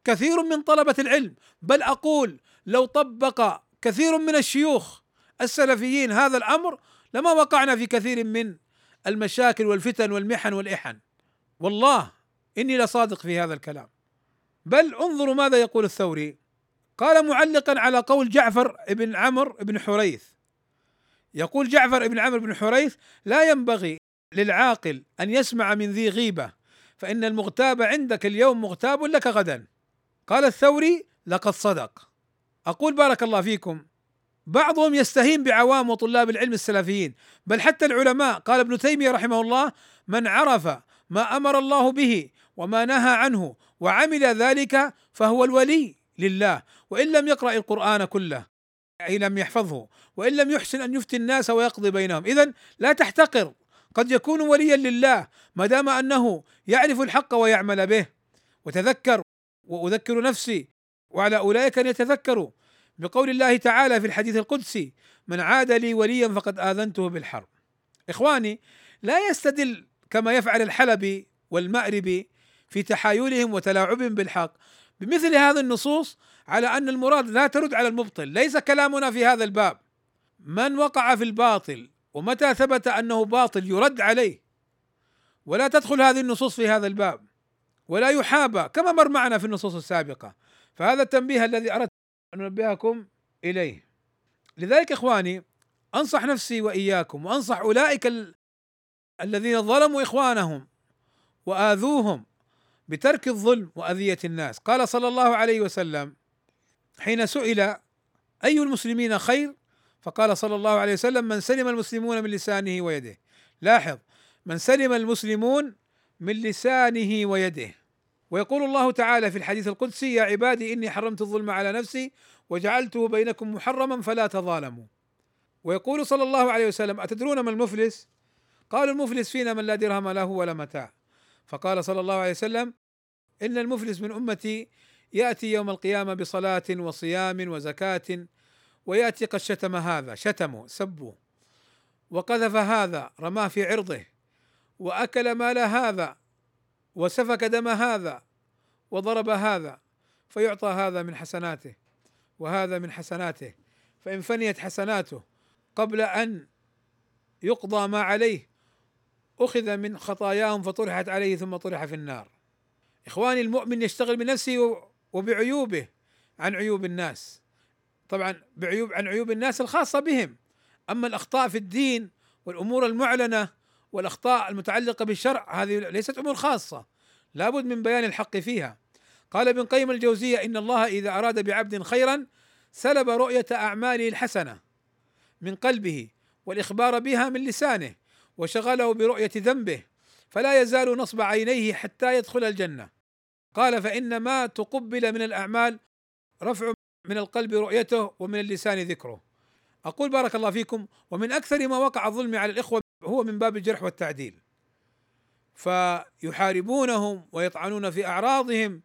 S1: كثير من طلبة العلم بل أقول لو طبق كثير من الشيوخ السلفيين هذا الأمر لما وقعنا في كثير من المشاكل والفتن والمحن والإحن. والله إني لصادق في هذا الكلام. بل انظروا ماذا يقول الثوري. قال معلقا على قول جعفر بن عمرو بن حريث. يقول جعفر بن عمرو بن حريث لا ينبغي للعاقل أن يسمع من ذي غيبة فإن المغتاب عندك اليوم مغتاب لك غدا. قال الثوري لقد صدق. أقول بارك الله فيكم بعضهم يستهين بعوام وطلاب العلم السلفيين. بل حتى العلماء قال ابن تيمية رحمه الله من عرف ما أمر الله به وما نهى عنه وعمل ذلك فهو الولي لله وإن لم يقرأ القرآن كله أي لم يحفظه وإن لم يحسن أن يفتي الناس ويقضي بينهم. اذا لا تحتقر قد يكون وليا لله ما دام أنه يعرف الحق ويعمل به. وتذكر وأذكر نفسي وعلى أولئك أن يتذكروا. بقول الله تعالى في الحديث القدسي من عاد لي وليا فقد آذنته بالحرب إخواني لا يستدل كما يفعل الحلبي والمأربي في تحايلهم وتلاعبهم بالحق بمثل هذه النصوص على أن المراد لا ترد على المبطل، ليس كلامنا في هذا الباب. من وقع في الباطل ومتى ثبت أنه باطل يرد عليه. ولا تدخل هذه النصوص في هذا الباب. ولا يحابى كما مر معنا في النصوص السابقة. فهذا التنبيه الذي أردت ان انبهكم إليه. لذلك إخواني أنصح نفسي وإياكم وأنصح أولئك ال... الذين ظلموا إخوانهم وآذوهم بترك الظلم وأذية الناس. قال صلى الله عليه وسلم حين سئل أي المسلمين خير؟ فقال صلى الله عليه وسلم من سلم المسلمون من لسانه ويده. لاحظ من سلم المسلمون من لسانه ويده. ويقول الله تعالى في الحديث القدسي يا عبادي إني حرمت الظلم على نفسي وجعلته بينكم محرما فلا تظالموا. ويقول صلى الله عليه وسلم أتدرون ما المفلس؟ قالوا المفلس فينا من لا درهم له ولا متاع. فقال صلى الله عليه وسلم إن المفلس من أمتي يأتي يوم القيامة بصلاة وصيام وزكاة ويأتي قد شتم هذا شتمه سبه وقذف هذا رماه في عرضه وأكل مال هذا وسفك دم هذا وضرب هذا فيعطى هذا من حسناته وهذا من حسناته فإن فنيت حسناته قبل أن يقضى ما عليه أخذ من خطاياهم فطرحت عليه ثم طرح في النار. إخواني المؤمن يشتغل بنفسه وبعيوبه عن عيوب الناس. طبعا بعيوب عن عيوب الناس الخاصة بهم. أما الأخطاء في الدين والأمور المعلنة والأخطاء المتعلقة بالشرع هذه ليست أمور خاصة لابد من بيان الحق فيها. قال ابن قيم الجوزية إن الله إذا أراد بعبد خيرا سلب رؤية أعماله الحسنة من قلبه والإخبار بها من لسانه وشغله برؤية ذنبه فلا يزال نصب عينيه حتى يدخل الجنة. قال فإن ما تقبل من الأعمال رفع من القلب رؤيته ومن اللسان ذكره. أقول بارك الله فيكم ومن أكثر ما وقع الظلم على الإخوة هو من باب الجرح والتعديل. فيحاربونهم ويطعنون في أعراضهم.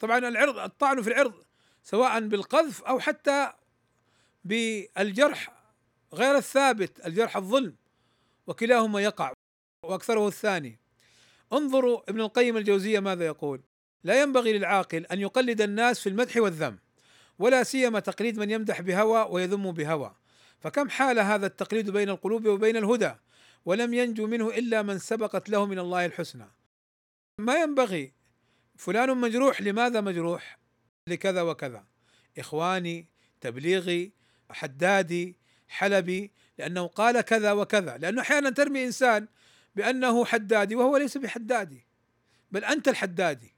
S1: طبعا العرض الطعن في العرض سواء بالقذف أو حتى بالجرح غير الثابت الجرح الظلم وكلاهما يقع وأكثره الثاني. انظروا ابن القيم الجوزية ماذا يقول؟ لا ينبغي للعاقل أن يقلد الناس في المدح والذم. ولا سيما تقليد من يمدح بهوى ويذم بهوى. فكم حال هذا التقليد بين القلوب وبين الهدى؟ ولم ينجو منه إلا من سبقت له من الله الحسنى. ما ينبغي؟ فلان مجروح لماذا مجروح؟ لكذا وكذا. إخواني تبليغي حدادي حلبي لأنه قال كذا وكذا. لأنه أحيانا ترمي إنسان بأنه حدادي وهو ليس بحدادي بل أنت الحدادي.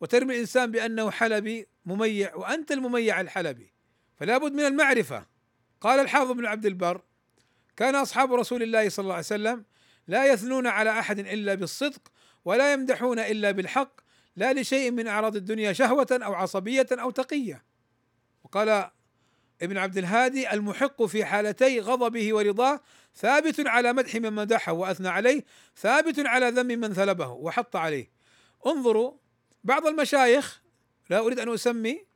S1: وترمي الانسان بأنه حلبي مميع وأنت المميع الحلبي. فلا بد من المعرفة. قال الحافظ بن عبد البر كان أصحاب رسول الله صلى الله عليه وسلم لا يثنون على أحد إلا بالصدق ولا يمدحون إلا بالحق لا لشيء من أعراض الدنيا شهوة أو عصبية أو تقية. وقال ابن عبد الهادي المحق في حالتي غضبه ورضاه ثابت على مدح من مدحه وأثنى عليه ثابت على ذم من ثلبه وحط عليه. انظروا بعض المشايخ لا أريد أن أسمي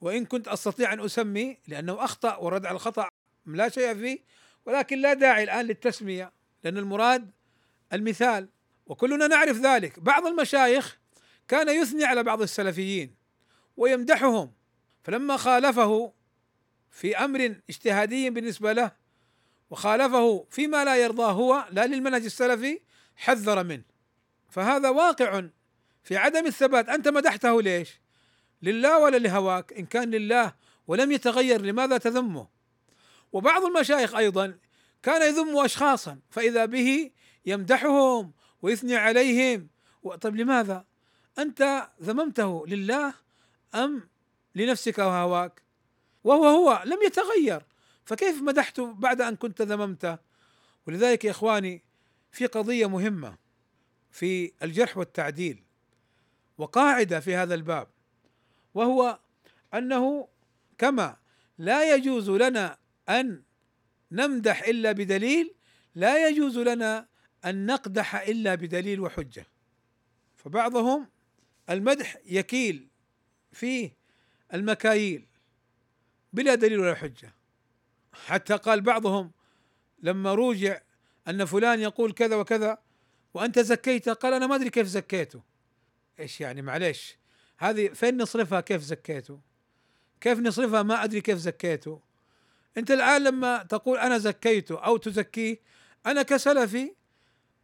S1: وإن كنت أستطيع أن أسمي لأنه أخطأ ورد على الخطأ لا شيء فيه ولكن لا داعي الآن للتسمية لأن المراد المثال وكلنا نعرف ذلك. بعض المشايخ كان يثني على بعض السلفيين ويمدحهم فلما خالفه في أمر اجتهادي بالنسبة له وخالفه فيما لا يرضاه هو لا للمنهج السلفي حذر منه. فهذا واقع في عدم الثبات. أنت مدحته ليش؟ لله ولا لهواك؟ إن كان لله ولم يتغير لماذا تذمه؟ وبعض المشايخ أيضا كان يذم اشخاصا فإذا به يمدحهم ويثني عليهم طيب لماذا؟ أنت ذممته لله أم لنفسك وهواك؟ وهو هو لم يتغير فكيف مدحته بعد أن كنت ذممته؟ ولذلك يا إخواني في قضية مهمة في الجرح والتعديل وقاعدة في هذا الباب وهو أنه كما لا يجوز لنا أن نمدح إلا بدليل لا يجوز لنا أن نقدح إلا بدليل وحجة. فبعضهم المدح يكيل فيه المكاييل بلا دليل ولا حجة. حتى قال بعضهم لما روجع أن فلان يقول كذا وكذا وأنت زكيته قال أنا ما أدري كيف زكيته. إيش يعني؟ معليش. هذه فين نصرفها؟ كيف زكيته؟ كيف نصرفها؟ ما أدري كيف زكيته. أنت الآن لما تقول أنا زكيته أو تزكيه أنا كسلفي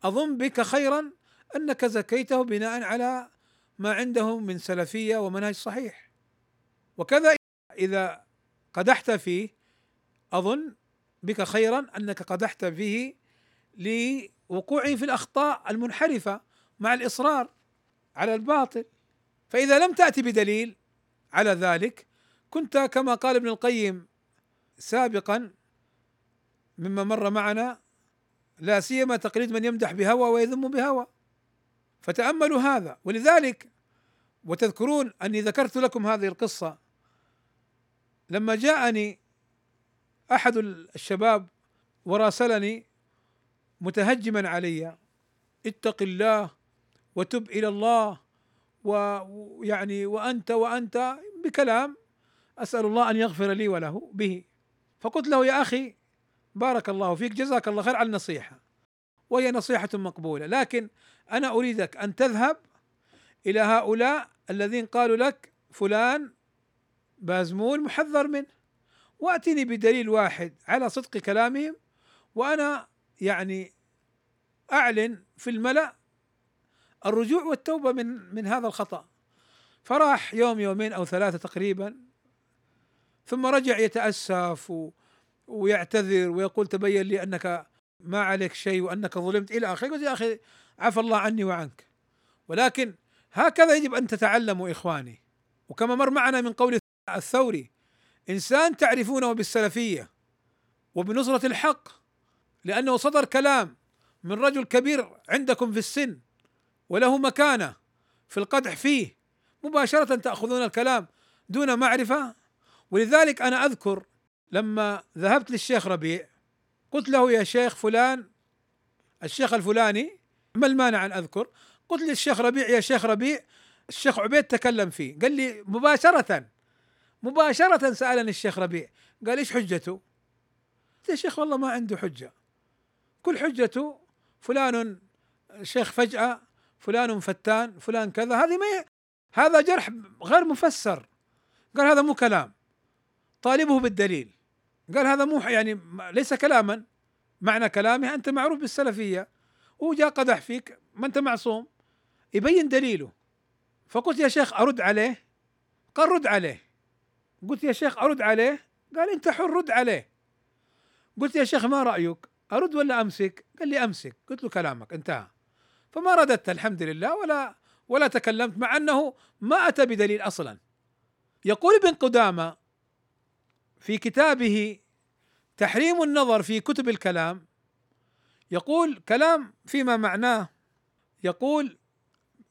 S1: أظن بك خيرا أنك زكيته بناء على ما عنده من سلفية ومنهج صحيح. وكذا إذا قدحت فيه أظن بك خيرا أنك قدحت فيه لوقوعه في الأخطاء المنحرفة مع الإصرار على الباطل. فإذا لم تأتي بدليل على ذلك كنت كما قال ابن القيم سابقا مما مر معنا لا سيما تقليد من يمدح بهوى ويذم بهوى. فتأملوا هذا. ولذلك وتذكرون أني ذكرت لكم هذه القصة لما جاءني أحد الشباب وراسلني متهجما علي اتق الله وتب إلى الله ويعني وأنت وأنت بكلام أسأل الله أن يغفر لي وله به. فقلت له يا أخي بارك الله فيك جزاك الله خير على النصيحة. وهي نصيحة مقبولة. لكن أنا أريدك أن تذهب إلى هؤلاء الذين قالوا لك فلان بازمول محذر منه. وأتني بدليل واحد على صدق كلامهم وأنا يعني أعلن في الملأ الرجوع والتوبة من من هذا الخطأ. فراح يوم يومين أو ثلاثة تقريبا ثم رجع يتأسف و ويعتذر ويقول تبين لي أنك ما عليك شيء وأنك ظلمت إلى آخره قلت يا أخي عفى الله عني وعنك. ولكن هكذا يجب أن تتعلموا إخواني. وكما مر معنا من قول الثوري إنسان تعرفونه بالسلفية وبنصرة الحق لأنه صدر كلام من رجل كبير عندكم في السن وله مكانة في القدح فيه مباشرة تأخذون الكلام دون معرفة. ولذلك أنا أذكر لما ذهبت للشيخ ربيع قلت له يا شيخ فلان الشيخ الفلاني ما المانع أن أذكر؟ قلت للشيخ ربيع يا شيخ ربيع الشيخ عبيد تكلم فيه. قال لي مباشرة مباشرة سألني الشيخ ربيع قال إيش حجته؟ قلت يا شيخ والله ما عنده حجة. كل حجته فلان شيخ فجأة فلان فتان فلان كذا. هذه ما هذا جرح غير مفسر. قال هذا مو كلام. طالبه بالدليل. قال هذا مو يعني ليس كلاما. معنى كلامه أنت معروف بالسلفية. هو جاء قدح فيك ما أنت معصوم. يبين دليله. فقلت يا شيخ أرد عليه؟ قال رد عليه. قلت يا شيخ أرد عليه؟ قال أنت حر رد عليه. قلت يا شيخ ما رأيك؟ أرد ولا أمسك؟ قال لي أمسك. قلت له كلامك انتهى. فما رددت الحمد لله ولا ولا تكلمت مع أنه ما أتى بدليل أصلا. يقول ابن قدامة في كتابه تحريم النظر في كتب الكلام يقول كلام فيما معناه يقول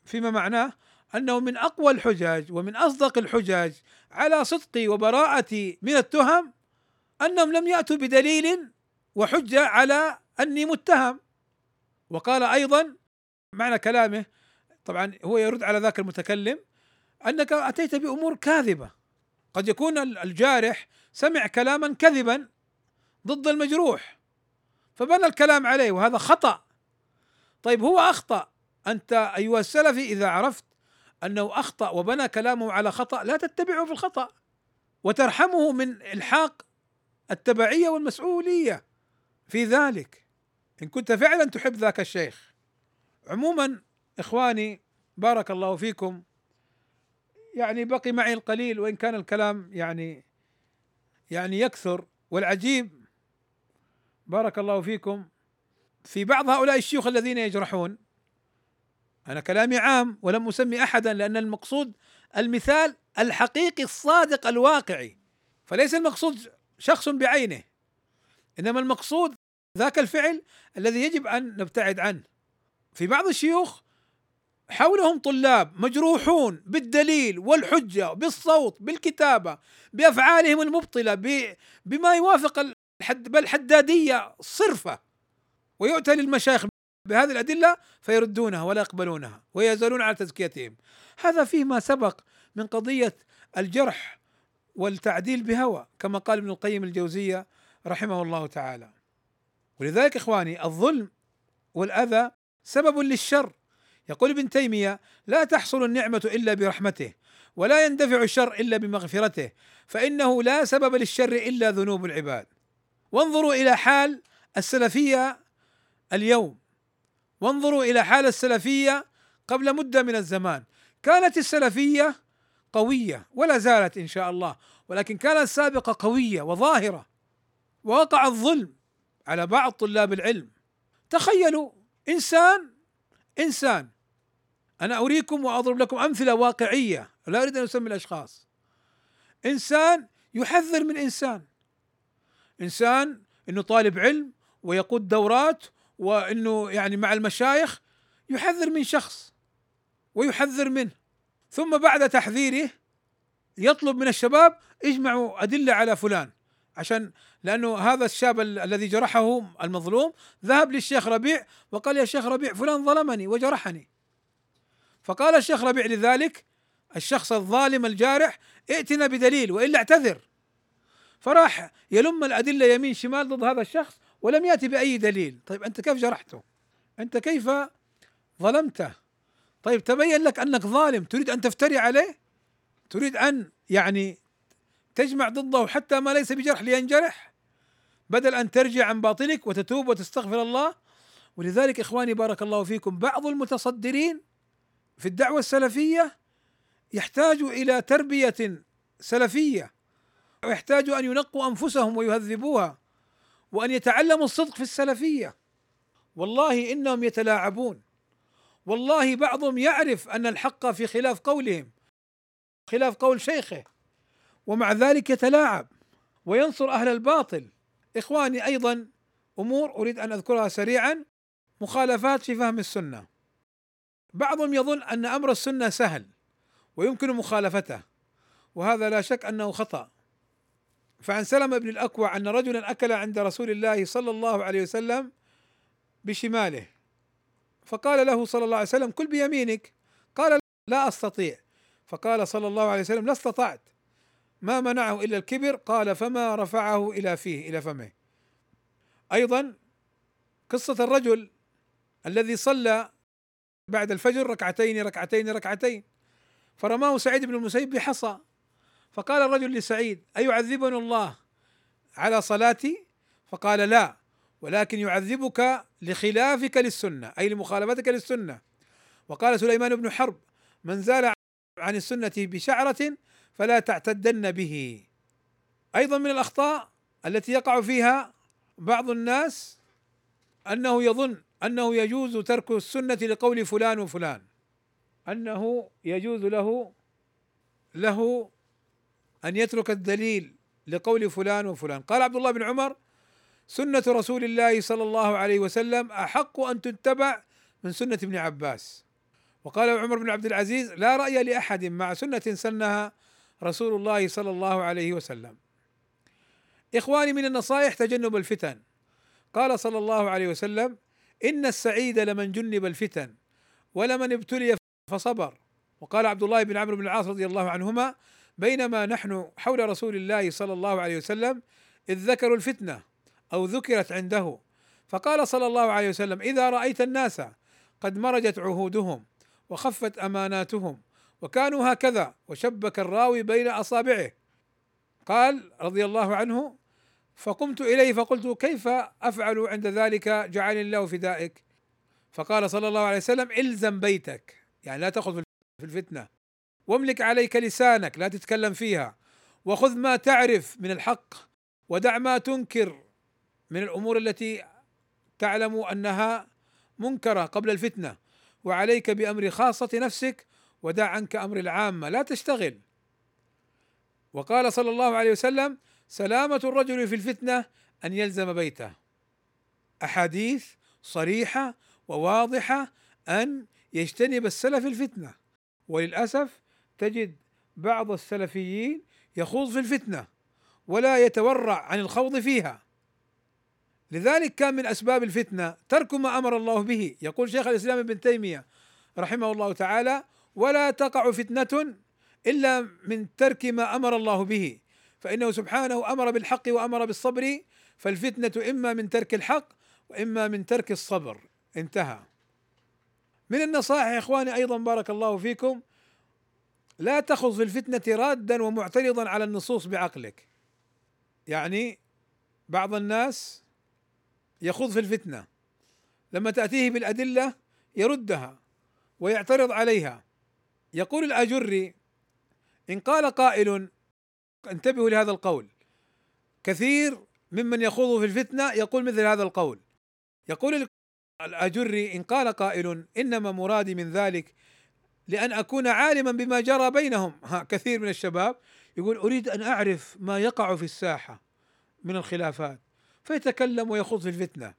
S1: فيما معناه أنه من أقوى الحجج ومن أصدق الحجج على صدقي وبراءتي من التهم أنهم لم يأتوا بدليل وحجة على أني متهم. وقال أيضا معنى كلامه طبعا هو يرد على ذاك المتكلم أنك أتيت بأمور كاذبة. قد يكون الجارح سمع كلاما كذبا ضد المجروح فبنى الكلام عليه وهذا خطأ. طيب هو أخطأ. أنت أيها السلفي إذا عرفت أنه أخطأ وبنى كلامه على خطأ لا تتبعه في الخطأ وترحمه من إلحاق التبعية والمسؤولية في ذلك. إن كنت فعلا تحب ذاك الشيخ. عموما إخواني بارك الله فيكم. يعني بقي معي القليل وإن كان الكلام يعني يعني يكثر. والعجيب بارك الله فيكم في بعض هؤلاء الشيوخ الذين يجرحون أنا كلامي عام ولم أسمي احدا لأن المقصود المثال الحقيقي الصادق الواقعي. فليس المقصود شخص بعينه إنما المقصود ذاك الفعل الذي يجب أن نبتعد عنه. في بعض الشيوخ حولهم طلاب مجروحون بالدليل والحجة بالصوت بالكتابة بأفعالهم المبطلة بما يوافق الحد بل حداديه صرفة. ويؤتى للمشايخ بهذه الأدلة فيردونها ولا يقبلونها ويزالون على تزكيتهم. هذا فيه ما سبق من قضية الجرح والتعديل بهوى كما قال ابن القيم الجوزية رحمه الله تعالى. ولذلك إخواني الظلم والأذى سبب للشر. يقول ابن تيمية لا تحصل النعمة إلا برحمته ولا يندفع الشر إلا بمغفرته فإنه لا سبب للشر إلا ذنوب العباد. وانظروا إلى حال السلفية اليوم. وانظروا إلى حال السلفية قبل مدة من الزمان. كانت السلفية قوية ولا زالت إن شاء الله ولكن كانت السابقة قوية وظاهرة. ووقع الظلم على بعض طلاب العلم. تخيلوا إنسان إنسان. أنا أريكم وأضرب لكم أمثلة واقعية لا أريد أن أسمي الأشخاص. إنسان يحذر من إنسان. إنسان إنه طالب علم ويقود دورات وإنه يعني مع المشايخ يحذر من شخص ويحذر منه. ثم بعد تحذيره يطلب من الشباب اجمعوا أدلة على فلان عشان لأنه هذا الشاب الذي جرحه المظلوم ذهب للشيخ ربيع وقال يا شيخ ربيع فلان ظلمني وجرحني. فقال الشيخ ربيع لذلك الشخص الظالم الجارح ائتنا بدليل وإلا اعتذر. فراح يلم الأدلة يمين شمال ضد هذا الشخص ولم يأتي بأي دليل. طيب أنت كيف جرحته؟ أنت كيف ظلمته؟ طيب تبين لك أنك ظالم تريد أن تفتري عليه؟ تريد أن يعني تجمع ضده حتى ما ليس بجرح لينجرح؟ بدل أن ترجع عن باطلك وتتوب وتستغفر الله. ولذلك إخواني بارك الله فيكم بعض المتصدرين في الدعوة السلفية يحتاج إلى تربية سلفية ويحتاج أن ينقوا أنفسهم ويهذبوها وأن يتعلموا الصدق في السلفية. والله إنهم يتلاعبون. والله بعضهم يعرف أن الحق في خلاف قولهم خلاف قول شيخه ومع ذلك يتلاعب وينصر أهل الباطل. إخواني أيضا أمور أريد أن أذكرها سريعا مخالفات في فهم السنة. بعضهم يظن أن أمر السنة سهل ويمكن مخالفته وهذا لا شك أنه خطأ. فعن سلمة بن الأكوع أن رجلا أكل عند رسول الله صلى الله عليه وسلم بشماله فقال له صلى الله عليه وسلم كل بيمينك. قال لا أستطيع. فقال صلى الله عليه وسلم لا استطعت. ما منعه إلا الكبر قال فما رفعه إلى فيه إلى فمه. أيضا قصة الرجل الذي صلى بعد الفجر ركعتين ركعتين ركعتين فرماه سعيد بن المسيب بحصى. فقال الرجل لسعيد أيعذبني الله على صلاتي؟ فقال لا ولكن يعذبك لخلافك للسنة أي لمخالفتك للسنة. وقال سليمان بن حرب من زال عن السنة بشعرة فلا تعتدن به. أيضا من الأخطاء التي يقع فيها بعض الناس أنه يظن أنه يجوز ترك السنة لقول فلان وفلان. أنه يجوز له له أن يترك الدليل لقول فلان وفلان. قال عبد الله بن عمر سنة رسول الله صلى الله عليه وسلم أحق أن تتبع من سنة ابن عباس. وقال عمر بن عبد العزيز لا رأي لأحد مع سنة سنها رسول الله صلى الله عليه وسلم. إخواني من النصائح تجنب الفتن. قال صلى الله عليه وسلم إن السعيد لمن جنب الفتن ولمن ابتلي فصبر. وقال عبد الله بن عمرو بن العاص رضي الله عنهما بينما نحن حول رسول الله صلى الله عليه وسلم إذ ذكروا الفتنة أو ذكرت عنده. فقال صلى الله عليه وسلم إذا رأيت الناس قد مرجت عهودهم وخفت أماناتهم وكانوا هكذا. وشبك الراوي بين أصابعه. قال رضي الله عنه فقمت إليه فقلت كيف أفعل عند ذلك؟ جعلني الله فدائك فقال صلى الله عليه وسلم إلزم بيتك. يعني لا تأخذ في الفتنة. واملك عليك لسانك لا تتكلم فيها. وخذ ما تعرف من الحق ودع ما تنكر من الأمور التي تعلم أنها منكرة قبل الفتنة. وعليك بأمر خاصة نفسك ودع عنك أمر العامة لا تشتغل. وقال صلى الله عليه وسلم سلامة الرجل في الفتنة أن يلزم بيته. أحاديث صريحة وواضحة أن يجتنب السلف الفتنة. وللأسف تجد بعض السلفيين يخوض في الفتنة ولا يتورع عن الخوض فيها. لذلك كان من أسباب الفتنة ترك ما أمر الله به. يقول شيخ الإسلام ابن تيمية رحمه الله تعالى ولا تقع فتنة إلا من ترك ما أمر الله به. فإنه سبحانه أمر بالحق وأمر بالصبر فالفتنة إما من ترك الحق وإما من ترك الصبر. انتهى. من النصائح يا إخواني أيضا بارك الله فيكم لا تخذ في الفتنة رادا ومعترضا على النصوص بعقلك. يعني بعض الناس يخوض في الفتنة لما تأتيه بالأدلة يردها ويعترض عليها. يقول الأجري إن قال قائل انتبهوا لهذا القول. كثير ممن يخوض في الفتنة يقول مثل هذا القول. يقول الأجري إن قال قائل إنما مرادي من ذلك لأن أكون عالما بما جرى بينهم. ها كثير من الشباب يقول أريد أن أعرف ما يقع في الساحة من الخلافات. فيتكلم ويخوض في الفتنة.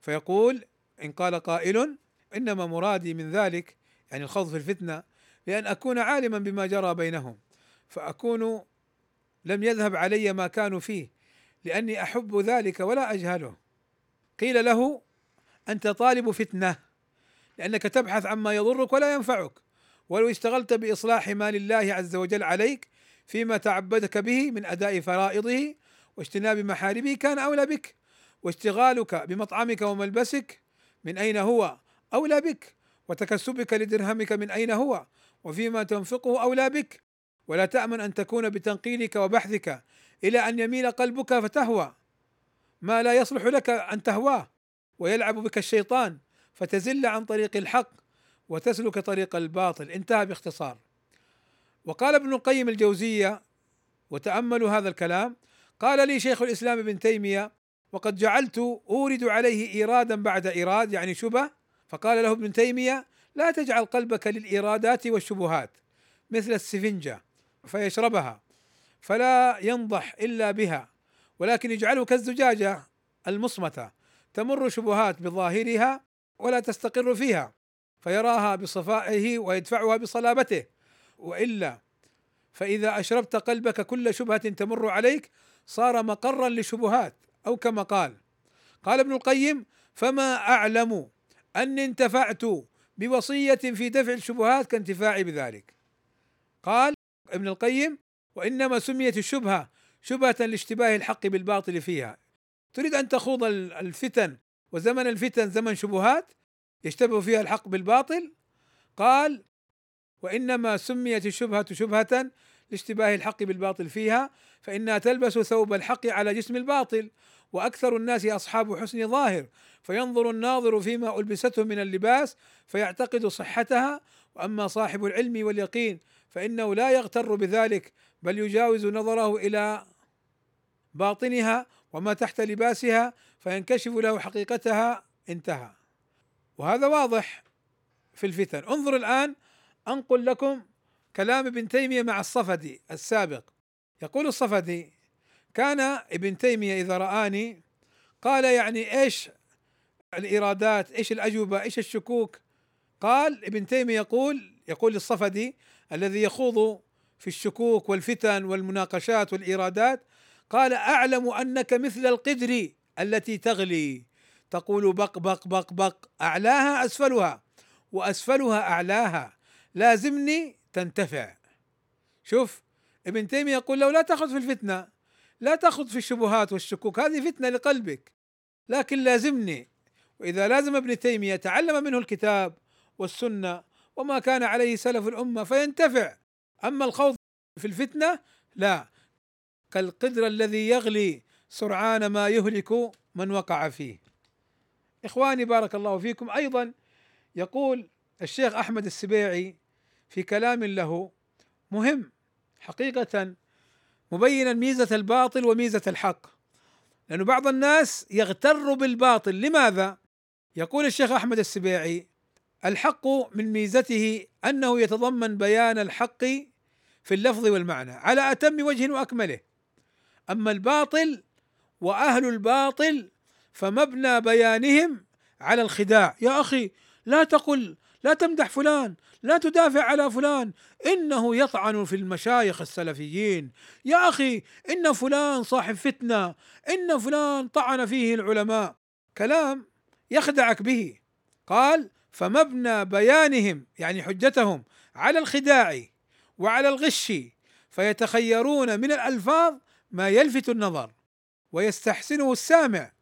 S1: فيقول إن قال قائل إنما مرادي من ذلك يعني الخوض في الفتنة لأن أكون عالما بما جرى بينهم فأكون لم يذهب علي ما كانوا فيه لأني أحب ذلك ولا أجهله. قيل له أنت طالب فتنة لأنك تبحث عما يضرك ولا ينفعك ولو اشتغلت بإصلاح ما لله عز وجل عليك فيما تعبدك به من أداء فرائضه واجتناب محارمه كان أولى بك واشتغالك بمطعمك وملبسك من أين هو أولى بك وتكسبك لدرهمك من أين هو وفيما تنفقه أولى بك. ولا تأمن أن تكون بتنقيلك وبحثك إلى أن يميل قلبك فتهوى. ما لا يصلح لك أن تهواه. ويلعب بك الشيطان فتزل عن طريق الحق وتسلك طريق الباطل. انتهى باختصار. وقال ابن القيم الجوزية وتأملوا هذا الكلام قال لي شيخ الإسلام ابن تيمية وقد جعلت أورد عليه إيرادا بعد إيراد يعني شبه فقال له ابن تيمية لا تجعل قلبك للإيرادات والشبهات مثل السفنجة فيشربها فلا ينضح إلا بها ولكن اجعله كالزجاجة المصمتة تمر شبهات بظاهرها ولا تستقر فيها فيراها بصفائه ويدفعها بصلابته وإلا فإذا أشربت قلبك كل شبهة تمر عليك صار مقرا لشبهات أو كما قال. قال ابن القيم فما أعلم اني انتفعت بوصية في دفع الشبهات كانتفاعي بذلك. قال ابن القيم وإنما سميت الشبهة شبهة لاشتباه الحق بالباطل فيها. تريد أن تخوض الفتن وزمن الفتن زمن شبهات يشتبه فيها الحق بالباطل؟ قال وإنما سميت الشبهة شبهة لاشتباه الحق بالباطل فيها فإنها تلبس ثوب الحق على جسم الباطل وأكثر الناس أصحاب حسن ظاهر فينظر الناظر فيما ألبسته من اللباس فيعتقد صحتها وأما صاحب العلم واليقين فإنه لا يغتر بذلك بل يجاوز نظره إلى باطنها وما تحت لباسها فينكشف له حقيقتها انتهى. وهذا واضح في الفتن. انظر الآن أنقل لكم كلام ابن تيمية مع الصفدي السابق. يقول الصفدي كان ابن تيمية إذا رآني قال يعني إيش الإيرادات إيش الأجوبة إيش الشكوك؟ قال ابن تيمية يقول يقول الصفدي الذي يخوض في الشكوك والفتن والمناقشات والإيرادات قال أعلم أنك مثل القدر التي تغلي. تقول بق بق بق بق أعلاها أسفلها وأسفلها أعلاها. لازمني تنتفع. شوف ابن تيمية يقول لو لا تأخذ في الفتنة لا تأخذ في الشبهات والشكوك هذه فتنة لقلبك لكن لازمني وإذا لازم ابن تيمية تعلم منه الكتاب والسنة وما كان عليه سلف الأمة فينتفع. أما الخوض في الفتنة لا. كالقدر الذي يغلي سرعان ما يهلك من وقع فيه. إخواني بارك الله فيكم. أيضا يقول الشيخ أحمد السبيعي في كلام له مهم حقيقة مبينا ميزة الباطل وميزة الحق. لأن بعض الناس يغتر بالباطل. لماذا؟ يقول الشيخ أحمد السبيعي الحق من ميزته أنه يتضمن بيان الحق في اللفظ والمعنى على أتم وجه وأكمله. أما الباطل وأهل الباطل فمبنى بيانهم على الخداع. يا أخي لا تقل لا تمدح فلان لا تدافع على فلان إنه يطعن في المشايخ السلفيين. يا أخي إن فلان صاحب فتنة إن فلان طعن فيه العلماء. كلام يخدعك به. قال فمبنى بيانهم يعني حجتهم على الخداع وعلى الغش فيتخيرون من الألفاظ ما يلفت النظر ويستحسنه السامع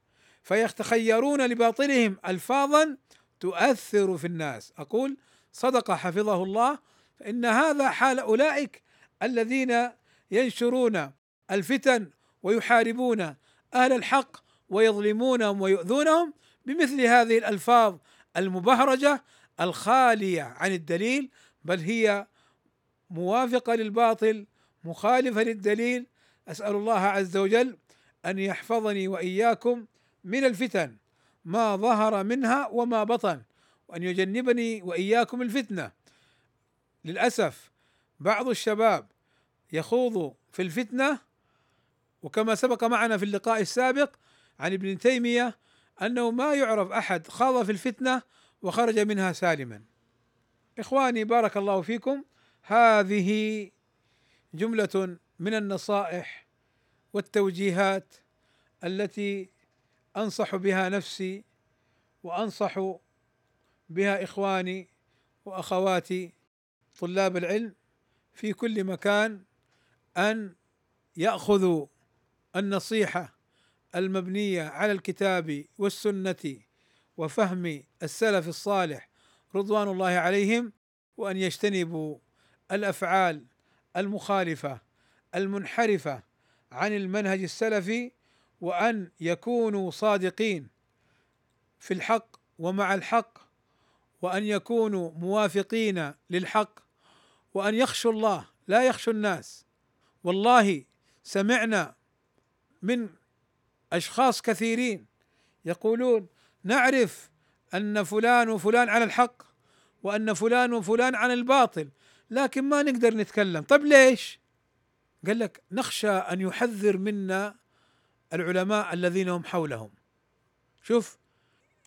S1: فيتخيرون لباطلهم الفاظا تؤثر في الناس. أقول صدق حفظه الله فإن هذا حال أولئك الذين ينشرون الفتن ويحاربون أهل الحق ويظلمونهم ويؤذونهم بمثل هذه الألفاظ المبهرجة الخالية عن الدليل بل هي موافقة للباطل مخالفة للدليل. أسأل الله عز وجل أن يحفظني وإياكم من الفتن ما ظهر منها وما بطن وأن يجنبني وإياكم الفتنة. للأسف بعض الشباب يخوض في الفتنة وكما سبق معنا في اللقاء السابق عن ابن تيمية أنه ما يعرف أحد خاض في الفتنة وخرج منها سالما. إخواني بارك الله فيكم هذه جملة من النصائح والتوجيهات التي أنصح بها نفسي وأنصح بها إخواني وأخواتي طلاب العلم في كل مكان أن يأخذوا النصيحة المبنية على الكتاب والسنة وفهم السلف الصالح رضوان الله عليهم وأن يجتنبوا الأفعال المخالفة المنحرفة عن المنهج السلفي وأن يكونوا صادقين في الحق ومع الحق وأن يكونوا موافقين للحق وأن يخشوا الله لا يخشوا الناس. والله سمعنا من أشخاص كثيرين يقولون نعرف أن فلان وفلان على الحق وأن فلان وفلان على الباطل لكن ما نقدر نتكلم. طيب ليش؟ قال لك نخشى أن يحذر منا العلماء الذين هم حولهم. شوف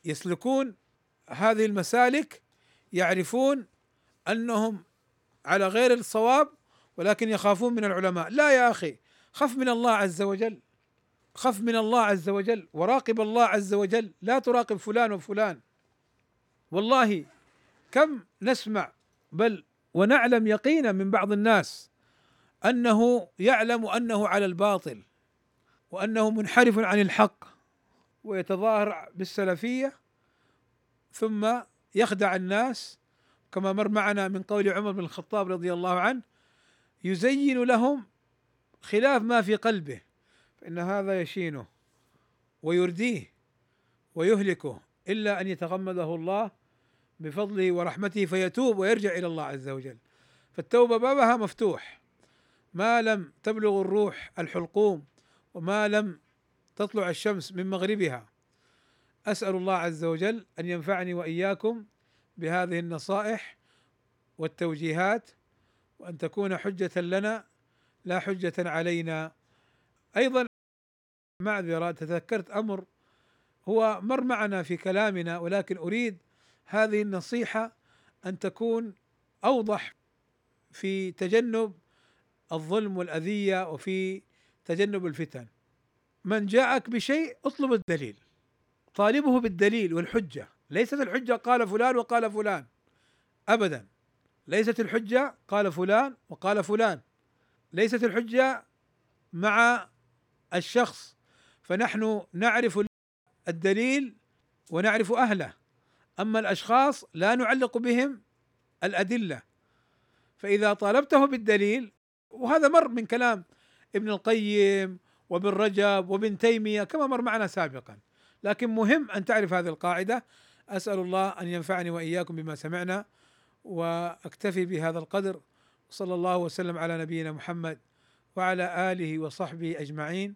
S1: يسلكون هذه المسالك يعرفون أنهم على غير الصواب ولكن يخافون من العلماء. لا يا أخي خف من الله عز وجل. خف من الله عز وجل وراقب الله عز وجل لا تراقب فلان وفلان. والله كم نسمع بل ونعلم يقينا من بعض الناس أنه يعلم أنه على الباطل وأنه منحرف عن الحق ويتظاهر بالسلفية ثم يخدع الناس. كما مر معنا من قول عمر بن الخطاب رضي الله عنه يزين لهم خلاف ما في قلبه. فإن هذا يشينه ويرديه ويهلكه إلا أن يتغمده الله بفضله ورحمته فيتوب ويرجع إلى الله عز وجل. فالتوبة بابها مفتوح. ما لم تبلغ الروح الحلقوم وما لم تطلع الشمس من مغربها. أسأل الله عز وجل أن ينفعني وإياكم بهذه النصائح والتوجيهات وأن تكون حجة لنا لا حجة علينا. أيضا معذرة تذكرت أمر هو مر معنا في كلامنا ولكن أريد هذه النصيحة أن تكون أوضح في تجنب الظلم والأذية وفي تجنب الفتن. من جاءك بشيء اطلب الدليل. طالبه بالدليل والحجة. ليست الحجة قال فلان وقال فلان. ابدا. ليست الحجة قال فلان وقال فلان. ليست الحجة مع الشخص فنحن نعرف الدليل ونعرف أهله. أما الأشخاص لا نعلق بهم الأدلة. فإذا طالبته بالدليل وهذا مر من كلام ابن القيم وابن رجب وابن تيمية كما مر معنا سابقا. لكن مهم أن تعرف هذه القاعدة. أسأل الله أن ينفعني وإياكم بما سمعنا وأكتفي بهذا القدر. صلى الله وسلم على نبينا محمد وعلى آله وصحبه أجمعين.